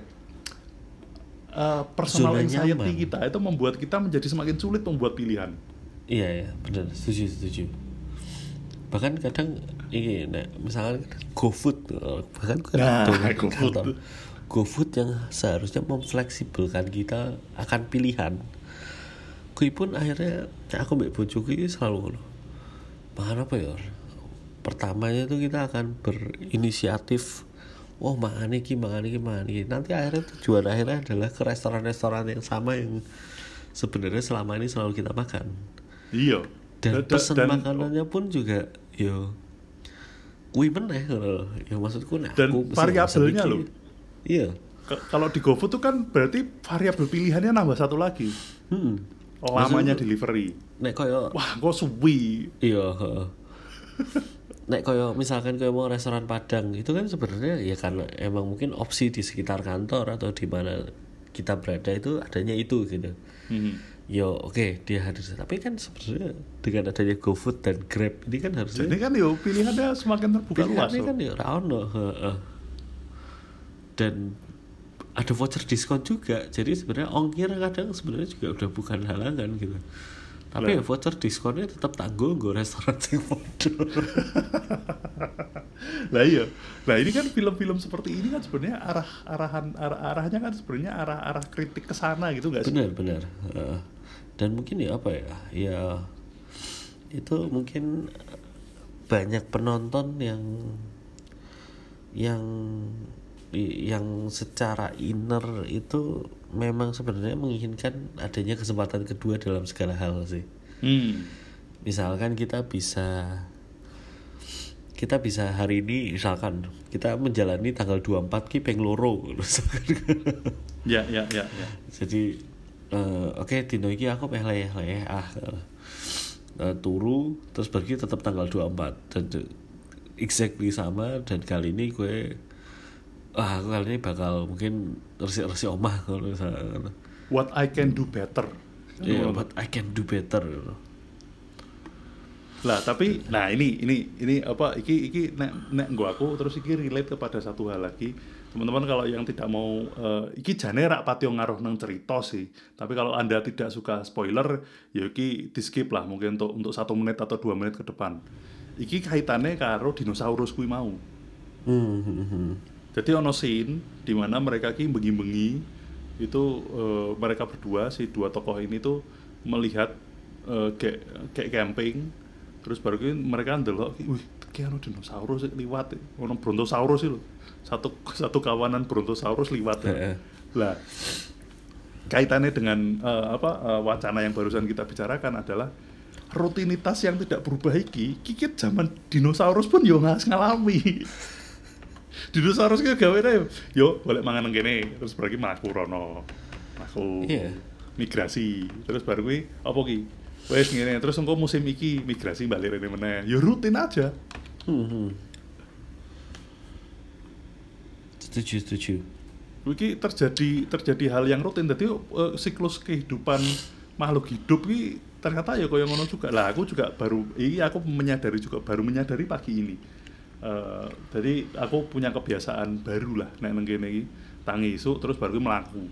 eh, personal Zona anxiety nyaman. kita itu membuat kita menjadi semakin sulit membuat pilihan. Iya ya, benar, setuju setuju. Bahkan kadang ini, nek, misalkan GoFood, bahkan kadang Nah, [laughs] GoFood. GoFood yang seharusnya memfleksibelkan kita akan pilihan, kui pun akhirnya kayak aku mbak bojoku ini selalu loh makan apa ya? Pertamanya itu kita akan berinisiatif oh makan iki makan iki makan iki. Nanti akhirnya tujuan akhirnya adalah ke restoran-restoran yang sama yang sebenarnya selama ini selalu kita makan. Iya. Dan Da- da- pesan makanannya pun juga yo kui meneh loh ya maksudku nah Dan aku variabelnya loh. iya. Kalau di GoFood tuh kan berarti variabel pilihannya nambah satu lagi. Hmm. Lamanya delivery nek koyo wah kok suwi Iya. heeh. Nek koyo misalkan koyo mau restoran Padang itu kan sebenarnya ya karena emang mungkin opsi di sekitar kantor atau di mana kita berada itu adanya itu gitu. Mhm. Yo oke dia harus tapi kan sebenarnya dengan adanya GoFood dan Grab ini kan harusnya jadi kan yo pilihannya semakin terbuka luas loh. kan ya ora ono, heeh. Dan ada voucher diskon juga. Jadi sebenarnya ongkir kadang sebenarnya juga udah bukan halangan gitu. Tapi ya Lah. voucher diskonnya tetap tanggung gue restoran sing bodoh. [laughs] Lah iya. Nah ini kan film-film seperti ini kan sebenarnya arah arahan arah arahnya kan sebenarnya arah arah kritik ke sana gitu nggak sih? benar benar dan mungkin ya apa ya ya itu mungkin banyak penonton yang yang yang secara inner itu memang sebenarnya menginginkan adanya kesempatan kedua dalam segala hal sih Hmm. misalkan kita bisa kita bisa hari ini misalkan kita menjalani tanggal 24 ki peng loro Ya ya ya ya. jadi eh, oke dino iki aku meh leyeh leyeh ah Eh, turu terus pergi tetap tanggal 24 dan exactly sama dan kali ini gue ah aku kali ini bakal mungkin resik-resik omah kalau misalnya What I can do better. yeah, but I can do better Lah tapi nah ini ini ini apa iki iki nek nek gua aku terus iki relate kepada satu hal lagi. Teman-teman kalau yang tidak mau eh, iki jane rak patio ngaruh nang cerita sih. Tapi kalau Anda tidak suka spoiler, ya iki di skip lah mungkin untuk untuk satu menit atau dua menit ke depan. Iki kaitannya karo dinosaurus kuwi mau. hmm, hmm, hmm. Jadi ono scene di mana mereka ki bengi-bengi itu eh, mereka berdua si dua tokoh ini tuh melihat eh, kayak kayak camping. Terus baru ki mereka ndelok ki, wih kayak ono dinosaurus sih liwat ono brontosaurus loh satu satu kawanan brontosaurus liwat Heeh. lah kaitannya dengan eh, apa eh, wacana yang barusan kita bicarakan adalah rutinitas yang tidak berubah iki kikit zaman dinosaurus pun yo ngalami dinosaurus ki gawe ae yo? Boleh mangan kene terus pergi mlaku rono mlaku Iya. migrasi. Terus baru kuwi apa ki? Wes ngene terus engko musim iki migrasi balik rene meneh. Yo rutin aja. Hmm, hmm. setuju. Setuju Iki terjadi terjadi hal yang rutin. Jadi eh, siklus kehidupan makhluk hidup ki ternyata ya kaya ngono juga. Lah aku juga baru ini aku menyadari juga baru menyadari pagi ini Eh, jadi aku punya kebiasaan baru lah nek nang kene iki. Tangi isuk terus baru melaku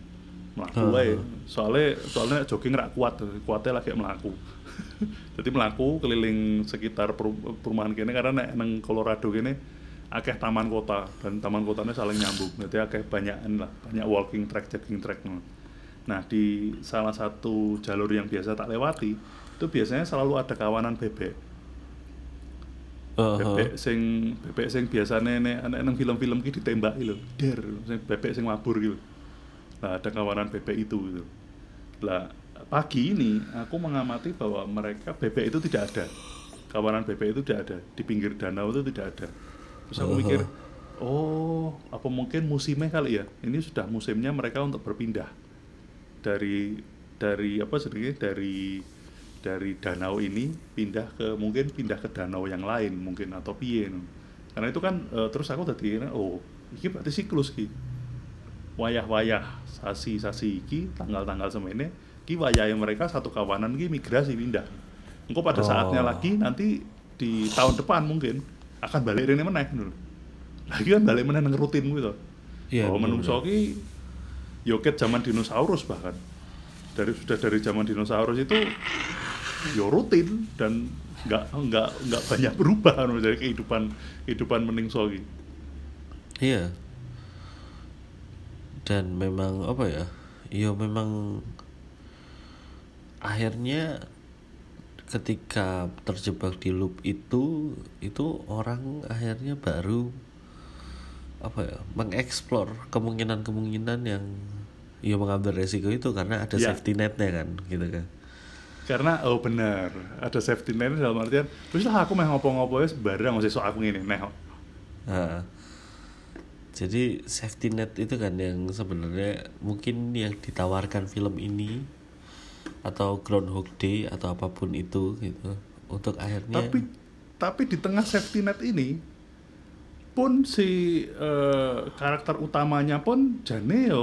melaku Ah. wae. Soalnya soalnya nek jogging rak kuat kuatnya lagi melaku [laughs] jadi melaku keliling sekitar peru- perumahan kene karena nek nang Colorado kene akeh taman kota dan taman kotanya saling nyambung. Jadi akeh banyakan lah banyak walking track jogging track. Nah di salah satu jalur yang biasa tak lewati itu biasanya selalu ada kawanan bebek Bebek sing bebek sing biasane nek nek nang film-film ki ditembak lho der sing bebek sing mabur gitu. Nah ada kawanan bebek itu gitu. Lah pagi ini aku mengamati bahwa mereka bebek itu tidak ada. Kawanan bebek itu tidak ada. Di pinggir danau itu tidak ada. Terus aku mikir oh apa mungkin musimnya kali ya? Ini sudah musimnya mereka untuk berpindah. Dari dari apa sedikit dari dari danau ini pindah ke mungkin pindah ke danau yang lain mungkin atau piye no. karena itu kan eh, terus aku tadi oh ini berarti siklus ki wayah-wayah sasi-sasi iki tanggal-tanggal semene ki wayahe mereka satu kawanan ki migrasi pindah engko pada saatnya Oh. lagi nanti di tahun depan mungkin akan balik rene meneh lho. lagi kan balik meneh rutin gitu Iya, oh menungso ki yoket zaman dinosaurus bahkan dari sudah dari zaman dinosaurus itu yo rutin dan nggak nggak nggak banyak berubah [laughs] dari kehidupan kehidupan menungso ki Iya. Dan memang apa ya? Iya memang akhirnya ketika terjebak di loop itu itu orang akhirnya baru apa ya mengeksplor kemungkinan-kemungkinan yang ya mengambil resiko itu karena ada Ya. safety netnya kan gitu kan karena oh benar ada safety net dalam artian terus lah aku meh ngopo-ngopo ya barang masih sok aku neh Nah, jadi safety net itu kan yang sebenarnya mungkin yang ditawarkan film ini atau Groundhog Day atau apa pun itu gitu untuk akhirnya tapi tapi di tengah safety net ini pun si eh, karakter utamanya pun jane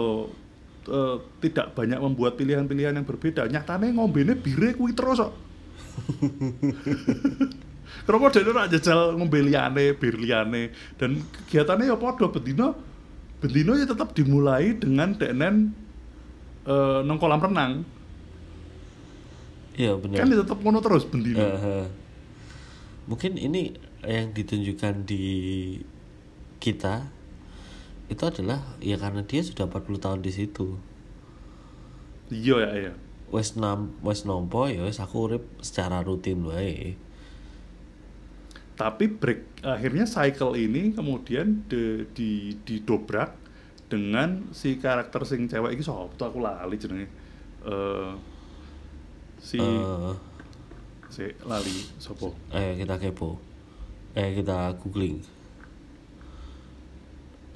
eh, tidak banyak membuat pilihan-pilihan yang berbeda nyatane ngombene bire kuwi terus kok [laughs] Kenapa dia ora jajal ngombe liyane, bir liyane dan kegiatannya ya padha bendino bendino ya tetap dimulai dengan denen eh, nang kolam renang. Iya benar. Kan dia tetap ngono terus bendino. Eh. mungkin ini yang ditunjukkan di kita itu adalah ya karena dia sudah 40 tahun di situ. Iya ya iya. Wes nam wes nompo ya wes aku urip secara rutin wae. Tapi break akhirnya cycle ini kemudian di, di didobrak dengan si karakter sing cewek iki sapa tuh aku lali jenenge. Eh si Eh, si lali sapa? ayo kita kepo. Eh kita googling.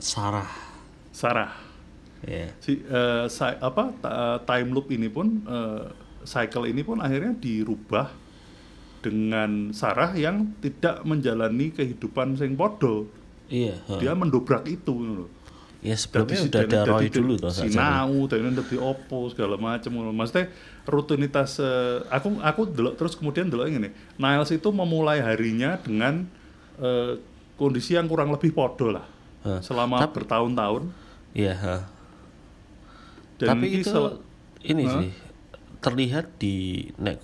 Sarah. Sarah. Ya. Si eh, si- apa time loop ini pun eh, cycle ini pun akhirnya dirubah dengan Sarah yang tidak menjalani kehidupan sing podo. Iya, heeh. Dia mendobrak itu. Ya sebelumnya Dadi si- udah ada Roy dadi dulu toh. Sinau, dan dadi opo segala macam. Maksudnya rutinitas eh, aku aku delok terus kemudian delok ngene. Niles itu memulai harinya dengan eh, kondisi yang kurang lebih podo lah. Selama Tapi- bertahun-tahun Iya, heeh. dan Tapi iki itu sel- ini sih terlihat di nek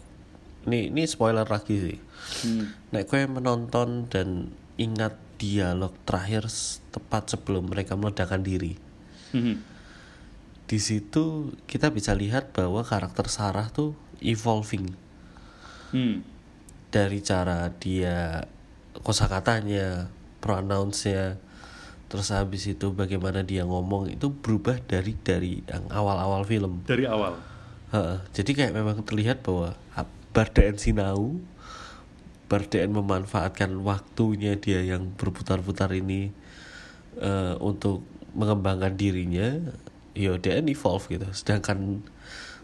ini ini spoiler lagi sih. Hmm. Nek kowe menonton dan ingat dialog terakhir tepat sebelum mereka meledakkan diri. Hmm. Di situ kita bisa lihat bahwa karakter Sarah tuh evolving Hmm. dari cara dia kosakatanya, pronounce-nya, terus habis itu bagaimana dia ngomong itu berubah dari dari yang awal-awal film. Dari awal. Heeh, jadi kayak memang terlihat bahwa ah, Bardaan Sinau Bardaan memanfaatkan waktunya dia yang berputar-putar ini eh, untuk mengembangkan dirinya ya dia evolve gitu sedangkan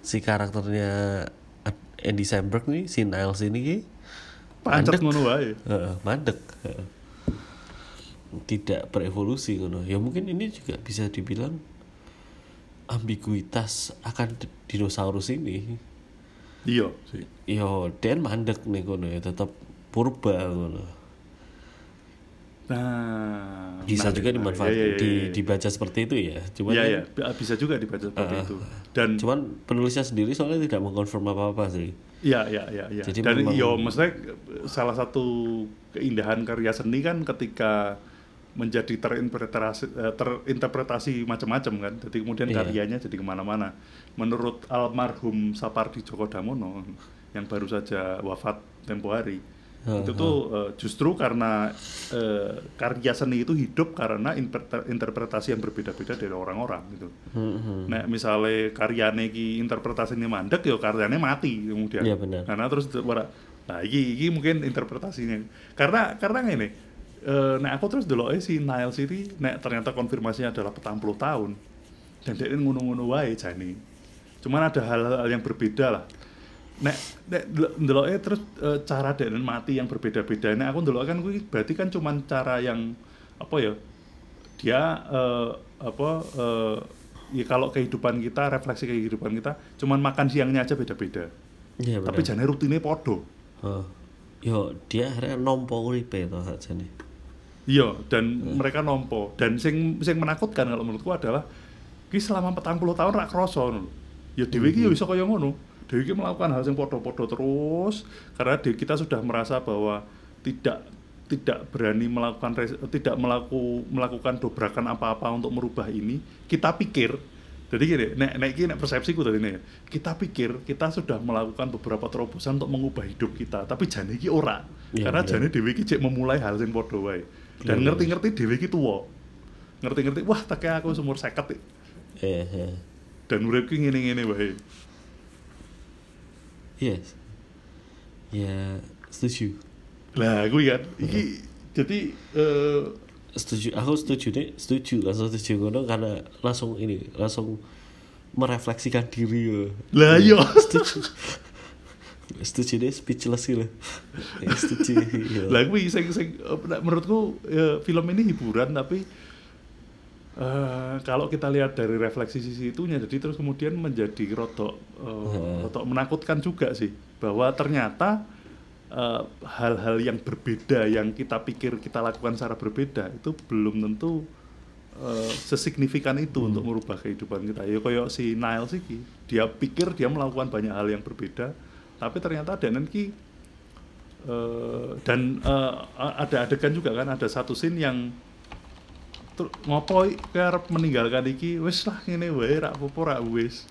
si karakternya Andy Samberg nih si Niles ini mandek. Heeh, mandek. Tidak berevolusi ngono ya mungkin ini juga bisa dibilang ambiguitas akan dinosaurus ini Iya sih. yo dan mandek nih kono ya tetap purba ngono Nah, bisa menarik, juga menarik. dimanfaat Iya, iya, iya, di, iya. dibaca seperti itu ya cuman Iya, iya. B- bisa juga dibaca seperti Ah, itu. Dan cuman penulisnya sendiri soalnya tidak mengkonfirm apa apa sih Iya, iya, iya, iya. Jadi Dan memang- yo maksudnya salah satu keindahan karya seni kan ketika menjadi terinterpretasi eh, terinterpretasi macam-macam kan. Jadi kemudian Iya. karyanya jadi ke mana-mana. Menurut almarhum Sapardi Djoko Damono yang baru saja wafat tempo hari, Heeh. itu tuh eh, justru karena eh, karya seni itu hidup karena interpre- interpretasi yang berbeda-beda dari orang-orang gitu. Hmm, Nek misalnya karyane ki interpretasinya mandek ya karyane mati kemudian. Iya, benar. Karena terus nah iki iki mungkin interpretasinya. Karena karena ngene eh nek aku terus delok si Niles ini nek ternyata konfirmasinya adalah petang puluh tahun dan dia ngono-ngono wae jani. Cuman ada hal-hal yang berbeda lah. Nek nek ndeloknya terus eh, cara dia mati yang berbeda-beda. Nek aku ndelok kan kuwi berarti kan cuman cara yang apa ya? Dia eh, apa eh, ya kalau kehidupan kita refleksi kehidupan kita cuman makan siangnya aja beda-beda. iya Tapi jane rutinnya podo. Heeh. yo dia akhirnya nompo uripe to sakjane Iya, dan mereka nompo. Dan sing sing menakutkan kalau menurutku adalah ki selama 40 tahun rak kroso ngono. Ya dhewe iki ya iso kaya ngono. Dhewe iki melakukan hal sing padha-padha terus karena dhewe kita sudah merasa bahwa tidak tidak berani melakukan tidak melaku, melakukan dobrakan apa-apa untuk merubah ini. Kita pikir Jadi gini, nek nek iki nek persepsiku tadi nih, kita pikir kita sudah melakukan beberapa terobosan untuk mengubah hidup kita, tapi jane iki ora. Iya, Karena iya. jane dhewe iki cek memulai hal padha wae. Dan Iya, ngerti-ngerti dhewe iki tuwa. Ngerti-ngerti, wah tak aku umur 50 Eh, eh. dan uripku ngene-ngene wae. Yes. Ya, setuju. Lah, gue kan iki jadi eh Setuju. Aku setuju nih, setuju langsung setuju ngono karena langsung ini, langsung merefleksikan diri ya. lah iya. Setuju. [laughs] setuju deh speechless gitu. Ya, setuju. iya. [laughs] Lah kuwi sing sing eh, menurutku ya, film ini hiburan tapi eh kalau kita lihat dari refleksi sisi itunya jadi terus kemudian menjadi rodok eh, Hmm. rodok menakutkan juga sih bahwa ternyata eh, hal-hal yang berbeda yang kita pikir kita lakukan secara berbeda itu belum tentu eh, sesignifikan itu untuk merubah kehidupan kita. Ya kayak si Niles iki, dia pikir dia melakukan banyak hal yang berbeda, tapi ternyata Danen ki eh, dan eh, ada adegan juga kan ada satu scene yang ter, ngopo iki arep meninggalkan iki wis lah ngene wae rak apa rak wis.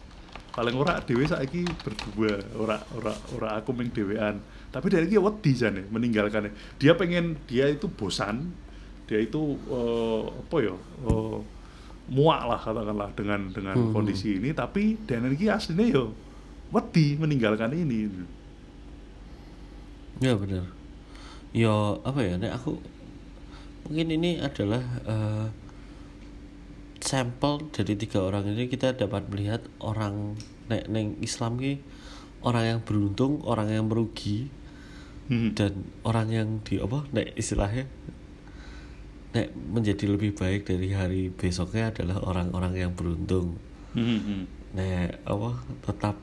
Paling ora dhewe saiki berdua ora ora ora aku ming dhewean. Tapi dari iki wedi jane meninggalkan dia pengen dia itu bosan dia itu eh, apa ya eh, muak lah katakanlah dengan dengan Hmm. kondisi ini. Tapi dan iki aslinya yo wedi meninggalkan ini Ya benar. Yo apa ya? Nek aku mungkin ini adalah eh, sampel dari tiga orang ini kita dapat melihat orang nek neng Islam ki orang yang beruntung, orang yang merugi Hmm. dan orang yang di apa nek istilahnya nek menjadi lebih baik dari hari besoknya adalah orang-orang yang beruntung. Hmm, hmm. Nek apa tetap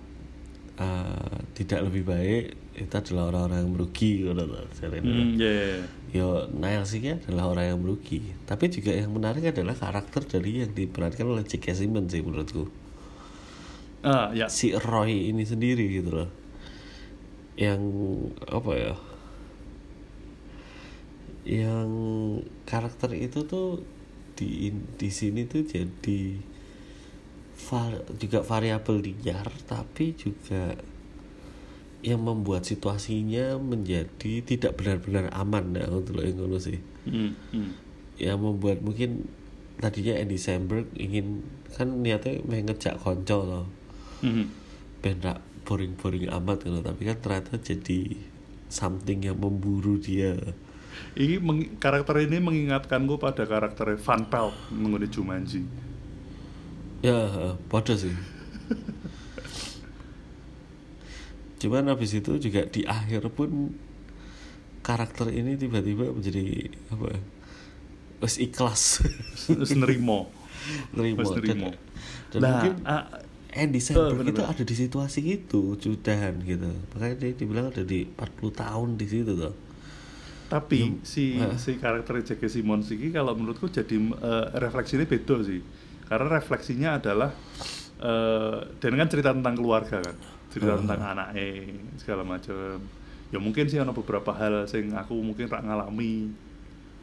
eh, tidak lebih baik itu adalah orang-orang yang merugi lho, jarene. Hmm, ya, ya, ya. Yo ini adalah orang yang merugi. Tapi juga yang menarik adalah karakter dari yang diperankan oleh J.K. Simmons sih menurutku. Ah, ya. Si Roy ini sendiri gitu loh. Yang apa ya? Yang karakter itu tuh di di sini tuh jadi var- juga variabel liar tapi juga yang membuat situasinya menjadi tidak benar-benar aman nah untuk yang ngono sih Hmm, hmm. yang membuat mungkin tadinya Andy Samberg ingin kan niatnya pengen ngejak konco loh Hmm. ben boring-boring amat gitu tapi kan ternyata jadi something yang memburu dia Ini meng- karakter ini mengingatkanku pada karakter Van Pelt mengenai Jumanji. Ya bodoh sih cuman habis itu juga di akhir pun karakter ini tiba-tiba menjadi apa wes ikhlas Terus nerimo. nerimo Wes nerimo. dan Lah, mungkin ah, Andy Samberg bener, itu bener. ada di situasi itu judahan gitu makanya dia dibilang ada di 40 tahun di situ tuh tapi si Ah. si karakter J.K. Simmons ini kalau menurutku jadi eh, refleksinya beda sih. Karena refleksinya adalah eh dan kan cerita tentang keluarga kan. Cerita Ah. tentang anaknya segala macam. Ya mungkin sih ada beberapa hal sing aku mungkin rak ngalami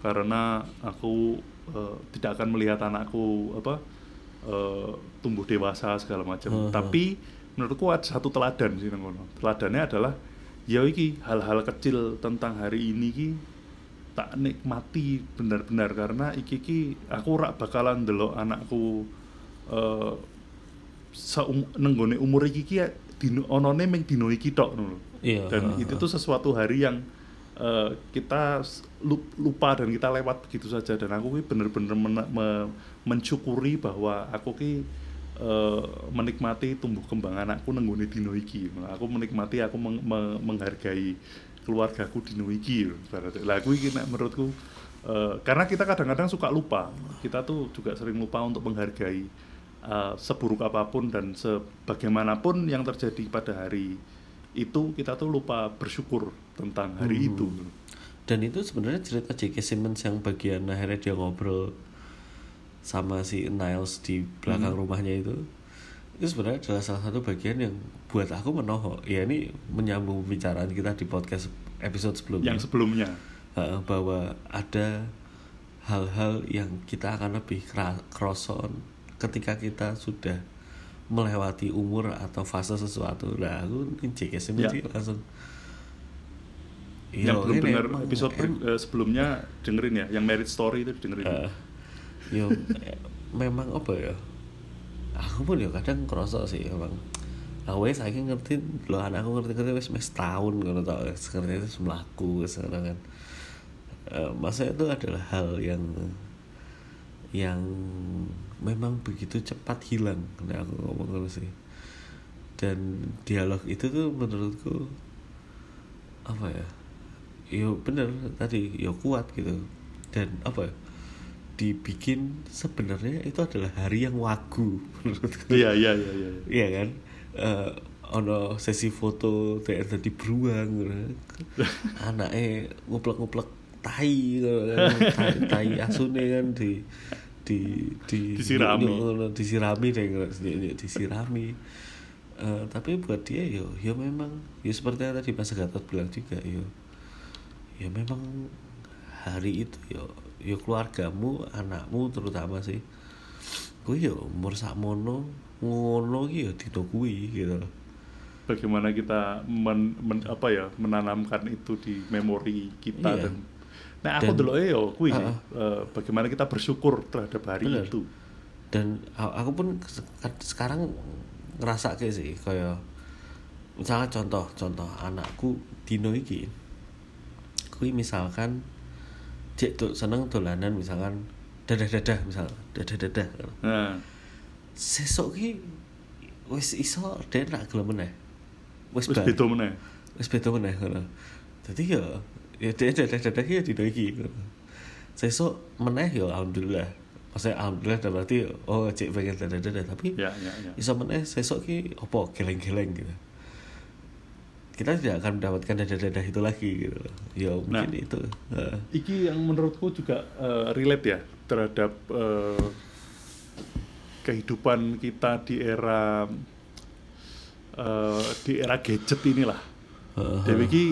karena aku eh, tidak akan melihat anakku apa eh, tumbuh dewasa segala macam. Hmm. Tapi menurutku ada satu teladan sih nang kono. Teladannya adalah ya iki hal-hal kecil tentang hari ini ki tak nikmati benar-benar karena iki ki aku rak bakalan delok anakku eh saum nenggone umur iki ki ya dino onone ming dino iki tok lho. Iya, Dan ha, itu tuh sesuatu hari yang eh, kita lupa dan kita lewat begitu saja dan aku ki bener-bener mena- me- mensyukuri bahwa aku ki eh, menikmati tumbuh kembang anakku nenggone dino iki. Aku menikmati aku meng- me- menghargai keluargaku dino iki. lho, ibaratnya. Lah aku iki nek menurutku eh, karena kita kadang-kadang suka lupa. Kita tuh juga sering lupa untuk menghargai eh, seburuk apa pun dan sebagaimanapun yang terjadi pada hari itu kita tuh lupa bersyukur tentang hari Hmm. itu. dan itu sebenarnya cerita J.K. Simmons yang bagian akhirnya dia ngobrol sama si Niles di belakang rumahnya itu itu sebenarnya adalah salah satu bagian yang buat aku menohok ya ini menyambung pembicaraan kita di podcast episode sebelumnya Yang sebelumnya. Bahwa ada hal-hal yang kita akan lebih kroson ketika kita sudah melewati umur atau fase sesuatu nah aku JKS Ya. sih langsung yang belum ini dengar episode em- eh, sebelumnya dengerin ya, yang Marriage Story itu dengerin. Eh, yo [laughs] memang apa ya aku pun yo kadang kerasa sih emang aku wes saiki ngerti lo anakku ngerti ngerti wes mes tahun ngono tau ngerti itu melaku ngono kan. Eh, masa itu adalah hal yang yang memang begitu cepat hilang nah aku ngomong ngono sih. Dan dialog itu tuh menurutku apa ya yo bener tadi yo kuat gitu. Dan apa ya dibikin sebenarnya itu adalah hari yang wagu [laughs] menurutku Iya, iya, iya, iya. iya kan Eh, ono sesi foto kayak tadi beruang [laughs] anaknya nguplek-nguplek tai gitu kan. tai, tai asune kan di di di Disirami. ngono, disirami deh di- di- disirami Eh, tapi buat dia yo yo memang yo seperti yang tadi Mas Gatot bilang juga yo ya memang hari itu yo yo keluargamu anakmu terutama sih gue yo umur sakmono ngono ki yo dino kuwi gitu loh Bagaimana kita men, men- apa ya menanamkan itu di memori kita Iya. dan Nah, aku dulu yo kuwi sih, Ah, eh, bagaimana kita bersyukur terhadap hari Bener. itu. dan aku pun se- sekarang ngerasa kayak sih kayak misalnya contoh contoh anakku dino iki kui misalkan cek tuh seneng dolanan misalkan dadah dadah misal dadah dadah Nah, sesok ki wis iso dia nak gelem meneh bar. beda meneh. wis beda meneh ngono. Dadi ya ya dia dadah dadah ki ya dino iki. Sesuk meneh ya alhamdulillah. Maksudnya alhamdulillah dan berarti oh cek pengen dadah dadah tapi Ya, ya, ya. iso meneh sesuk ki opo geleng-geleng gitu. Kita tidak akan mendapatkan dadah-dadah itu lagi gitu. Ya mungkin Nah. itu. Heeh. Iki yang menurutku juga eh, relate ya terhadap eh, kehidupan kita di era eh, di era gadget inilah. Dewi ki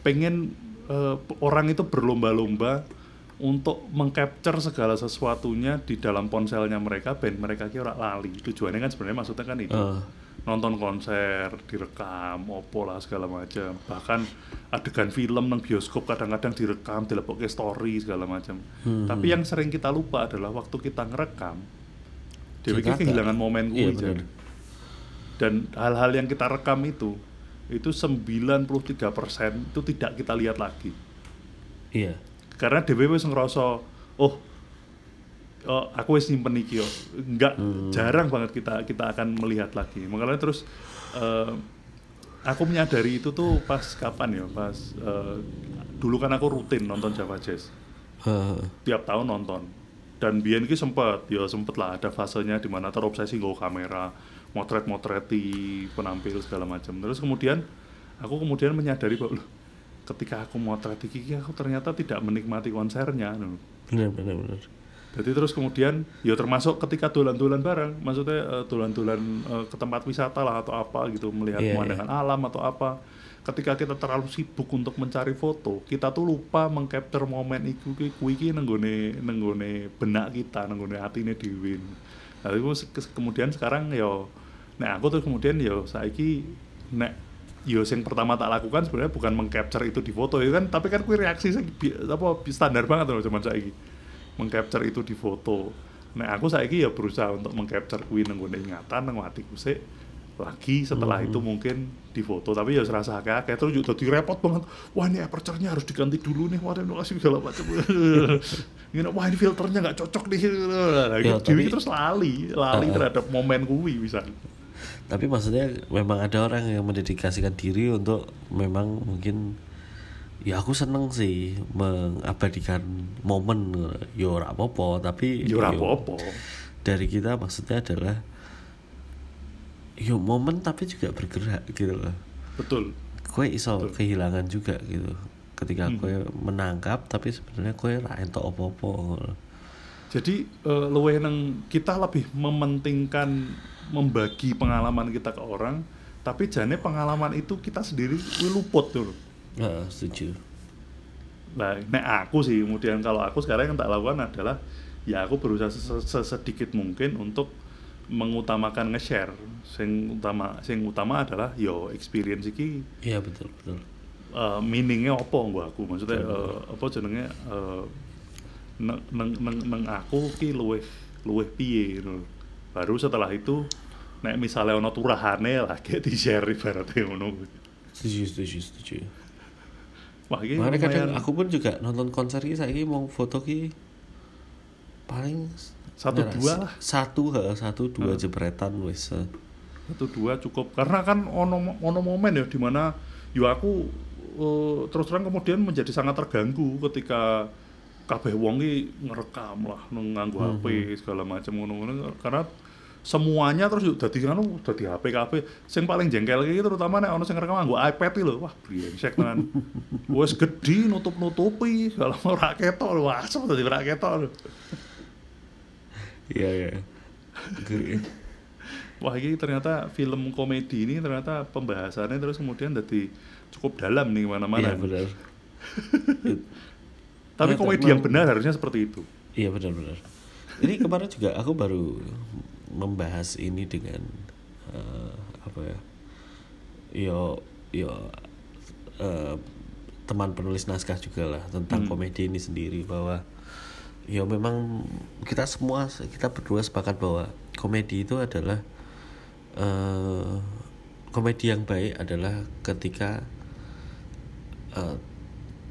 pengen eh, orang itu berlomba-lomba untuk mengcapture segala sesuatunya di dalam ponselnya mereka ben mereka kira lali. Tujuannya kan sebenarnya maksudnya kan itu. Heeh. Nonton konser, direkam, opo lah segala macam. Bahkan adegan film nang bioskop kadang-kadang direkam, dilepokke story segala macam. Hmm. Tapi yang sering kita lupa adalah waktu kita ngerekam Dewi kehilangan momen Iya, kuwi bener. Jan. Dan hal-hal yang kita rekam itu itu 93% itu tidak kita lihat lagi. Iya. Karena Dewi wis ngerasa oh oh aku wis nyimpen iki yo. Enggak jarang banget kita kita akan melihat lagi. Makanya terus eh, aku menyadari itu tuh pas kapan ya? Pas eh, dulu kan aku rutin nonton Java Jazz Heeh. tiap tahun nonton dan Bian ki sempet ya sempet lah ada fasenya di mana terobsesi nggawa kamera motret-motreti penampil segala macam terus kemudian aku kemudian menyadari bahwa "Loh, ketika aku motret iki aku ternyata tidak menikmati konsernya. Benar benar benar. Jadi terus kemudian ya termasuk ketika dolan-dolan bareng maksudnya eh, dolan-dolan eh, ke tempat wisata lah atau apa gitu melihat Iya, pemandangan alam atau apa. Ketika kita terlalu sibuk untuk mencari foto kita tuh lupa mengcapture momen iku ki kuwi ki nenggone nenggone benak kita nenggone atine dhewe. Lalu itu kemudian sekarang yo nah aku tuh kemudian yo saiki nek yo sing pertama tak lakukan sebenarnya bukan mengcapture itu di foto ya kan tapi kan kuwi reaksi bi- apa standar banget loh zaman saiki mengcapture itu di foto. Nah aku saiki ya berusaha untuk mengcapture kuwi nang ingatan nang atiku sik lagi setelah itu mungkin di foto. Tapi ya serasa akeh akeh terus juga jadi repot banget. Wah ini aperture-nya harus diganti dulu nih wah ini kasih segala macam. [laughs] Wah ini filternya nggak cocok nih. Nah, Ya, gitu. tapi- terus lali lali Ah. terhadap momen kuwi bisa. Tapi maksudnya memang ada orang yang mendedikasikan diri untuk memang mungkin ya aku seneng sih mengabadikan momen yo ora apa-apa tapi ora yo apa-apa dari kita maksudnya adalah yo momen tapi juga bergerak gitu loh. betul Kue iso Betul. kehilangan juga gitu. Ketika Hmm. kue menangkap tapi sebenarnya kue ra entuk apa-apa. Jadi eh, luwih nang kita lebih mementingkan membagi pengalaman kita ke orang, tapi jane pengalaman itu kita sendiri luput tuh. Heeh, setuju. Nah, nek aku sih kemudian kalau aku sekarang yang tak lakukan adalah ya aku berusaha ses- sesedikit mungkin untuk mengutamakan nge-share. Sing utama sing utama adalah yo experience iki iya betul betul. Uh, meaningnya apa mbak aku? Maksudnya uh, apa jenenge uh, neng neng neng neng aku ki luwih luwih piye ngono. baru setelah itu nek misalnya ono turahane lah [laughs] kayak di share ibaratnya ngono. Setuju setuju setuju wah ini makanya kadang aku pun juga nonton konser ini saya mau foto ki paling Satu Nah, dua lah. satu ha, satu dua jepretan wes satu dua cukup. Karena kan ono ono momen ya di mana yo aku eh, terus terang kemudian menjadi sangat terganggu ketika kabeh wong ngerekam lah nganggo HP segala macam ngono-ngono. Karena semuanya terus yuk dadi anu dadi HP kabeh. Sing paling jengkel iki terutama nek ono sing ngerekam nganggo iPad iki lho. Wah brengsek tenan. Wis gedhi nutup-nutupi kalau ora ketok lho. Wah asem dadi ora ketok lho. Iya iya. Wah ini ternyata film komedi ini ternyata pembahasannya terus kemudian jadi cukup dalam nih iya mana-mana. benar. Tapi komedi yang benar harusnya seperti itu. Iya benar-benar. Ini kemarin juga aku baru membahas ini dengan eh, apa ya? Yo yo eh, teman penulis naskah juga lah tentang Hmm. komedi ini sendiri bahwa yo memang kita semua kita berdua sepakat bahwa komedi itu adalah eh, komedi yang baik adalah ketika eh,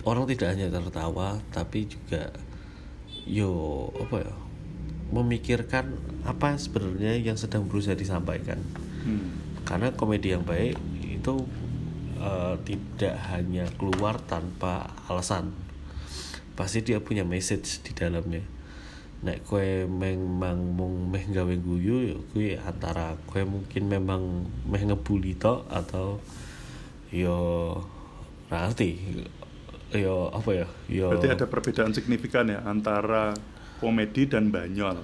orang tidak hanya tertawa tapi juga yo apa ya memikirkan apa sebenarnya yang sedang berusaha disampaikan. Hmm. karena komedi yang baik itu eh, tidak hanya keluar tanpa alasan. Pasti dia punya message di dalamnya. Nek kue memang mung meh gawe guyu ya kue antara kue mungkin memang meh ngebully tok atau yo ra ngerti. Yo apa ya? Yo Berarti ada perbedaan signifikan ya antara komedi dan banyol.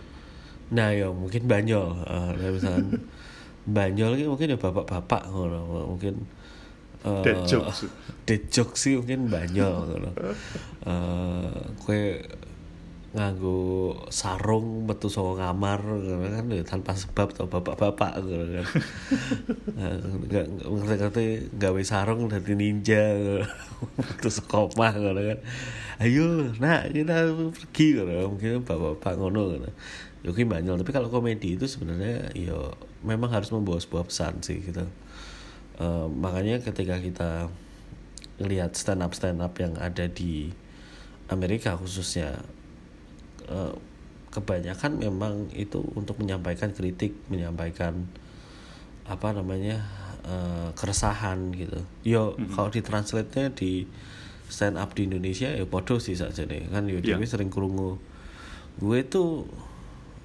Nah ya mungkin banyol, uh, misalkan [laughs] banyol ini mungkin ya bapak-bapak ngono, mungkin eh, Dead jokes. dead jokes sih mungkin banyol ngono. Eh, kue nganggo sarung metu saka kamar kan ya tanpa sebab atau bapak-bapak ngono kan. [laughs] Eh, nggak nggak ngerti gawe sarung dadi ninja [laughs] metu saka omah ngono kan. Ayo, nak kita pergi ngono. Mungkin bapak-bapak ngono. Ya kuwi banyol, tapi kalau komedi itu sebenarnya ya memang harus membawa sebuah pesan sih gitu. Eh, makanya ketika kita lihat stand up stand up yang ada di Amerika khususnya eh, kebanyakan memang itu untuk menyampaikan kritik menyampaikan apa namanya eh, keresahan gitu. Yo kalau ditranslate nya di stand up di Indonesia ya podo sih saja nih kan yo Iya. dewe sering kerungu gue tuh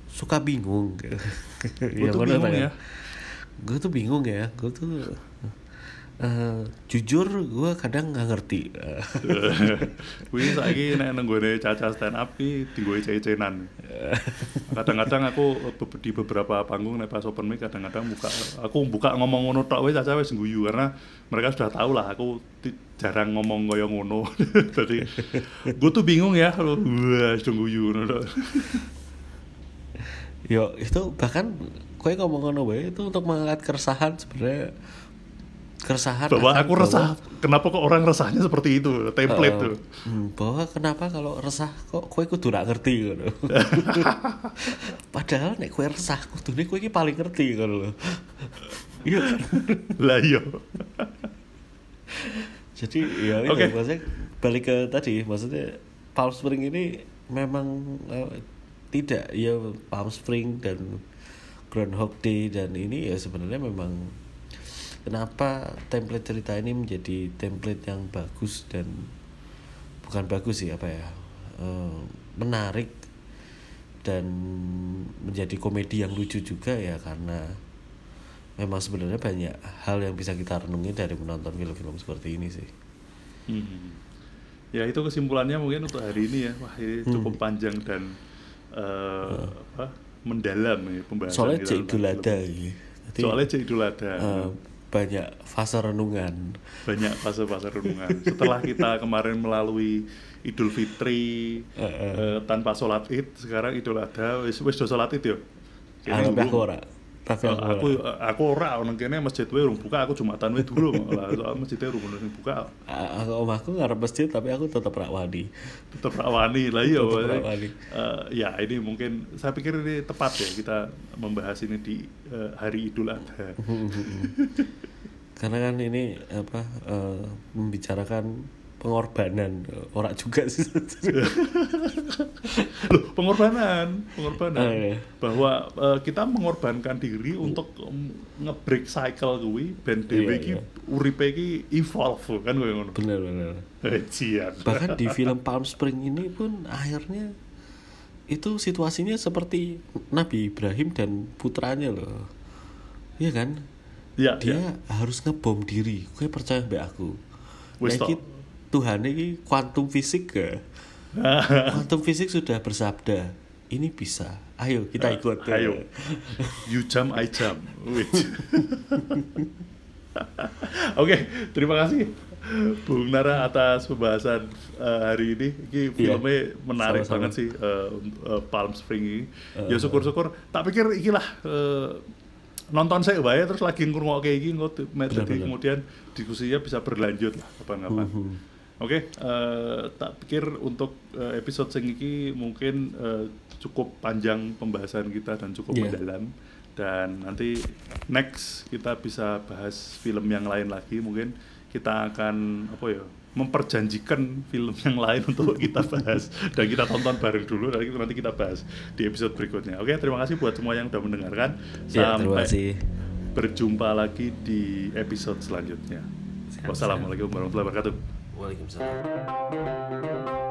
suka bingung. [laughs] Gue tuh bingung ya. gue tuh bingung ya. Gue tuh eh, jujur gue kadang nggak ngerti [laughs] Wih saiki nek nang gone caca stand up ki digowe cecenan. [laughs] Kadang-kadang aku di beberapa panggung nek pas open mic kadang-kadang buka aku buka ngomong ngono tok wis caca wis guyu karena mereka sudah tahu lah aku jarang ngomong kaya ngono. [laughs] Jadi gue tuh bingung ya, wah sudah guyu ngono. Yo itu bahkan kue ngomong ngono itu untuk mengangkat keresahan sebenarnya keresahan Bahwa aku resah, kenapa kok orang resahnya seperti itu, template Eh, tuh. hmm, bahwa kenapa kalau resah kok kue kudu rak ngerti gitu. [laughs] Padahal nek kue resah kudune kue iki paling ngerti kan lho. Iya. kan? Lah iya. Jadi ya itu Oke. maksudnya balik ke tadi maksudnya Palm Spring ini memang eh, tidak ya Palm Spring dan Groundhog Day dan ini ya sebenarnya memang kenapa template cerita ini menjadi template yang bagus dan bukan bagus sih apa ya eh, menarik dan menjadi komedi yang lucu juga ya karena memang sebenarnya banyak hal yang bisa kita renungi dari menonton film-film seperti ini sih. Hmm. Ya itu kesimpulannya mungkin untuk hari ini ya. Wah ini Hmm. cukup panjang dan eh, apa mendalam ya pembahasan Soalnya tentang Idul. Adha Soalnya Idul Adha. eh, banyak fase renungan. banyak fase-fase renungan. Setelah kita kemarin melalui Idul Fitri eh, tanpa sholat id, sekarang Idul Adha wis wis do sholat id yo. Belum. aku ora. Aku aku aku ora nang kene masjid wae urung buka, aku Jumatan wae dulu [laughs] lah. Soal masjidnya urung urung buka. A- aku omahku ngarep masjid tapi aku tetap rak wani. Tetep rawani lah iya. Rawani. eh, ya ini mungkin saya pikir ini tepat ya kita membahas ini di eh, hari Idul Adha. [laughs] Karena kan ini apa eh, membicarakan pengorbanan orang juga sih. [laughs] Loh, pengorbanan, pengorbanan. Ah, iya. Bahwa eh, kita mengorbankan diri untuk um, nge-break cycle kuwi ben dhewe Iya, iya. uripe evolve kan koyo ngono. bener bener. Ejian. Bahkan di [laughs] film Palm Spring ini pun akhirnya itu situasinya seperti Nabi Ibrahim dan putranya loh. Iya kan? Ya, Dia ya. harus ngebom diri. Gue percaya mbak aku. Wis Nah. Tuhan ini kuantum fisik ke? [laughs] Kuantum fisik sudah bersabda, ini bisa. Ayo kita ikut. Ah, Ayo. You jump, I jump. [laughs] Oke, terima kasih Bung Nara atas pembahasan eh, hari ini. Ini Iya, filmnya menarik sama-sama. banget sih eh, eh, Palm Spring ini. ya syukur-syukur. Tak pikir iki lah eh, nonton saya wae terus lagi di- jadi Benar-benar. kemudian diskusinya bisa berlanjut lah kapan-kapan. Mhm. Oke, eh, tak pikir untuk eh, episode sing iki mungkin eh, cukup panjang pembahasan kita dan cukup Iya. mendalam dan nanti next kita bisa bahas film yang lain lagi mungkin kita akan apa ya memperjanjikan film yang lain [laughs] untuk kita bahas dan kita tonton bareng dulu dan nanti kita bahas di episode berikutnya. Oke, terima kasih buat semua yang sudah mendengarkan. Ya, terima kasih. berjumpa lagi di episode selanjutnya. Wassalamualaikum warahmatullahi wabarakatuh. ওয়ালাইকুম সালাম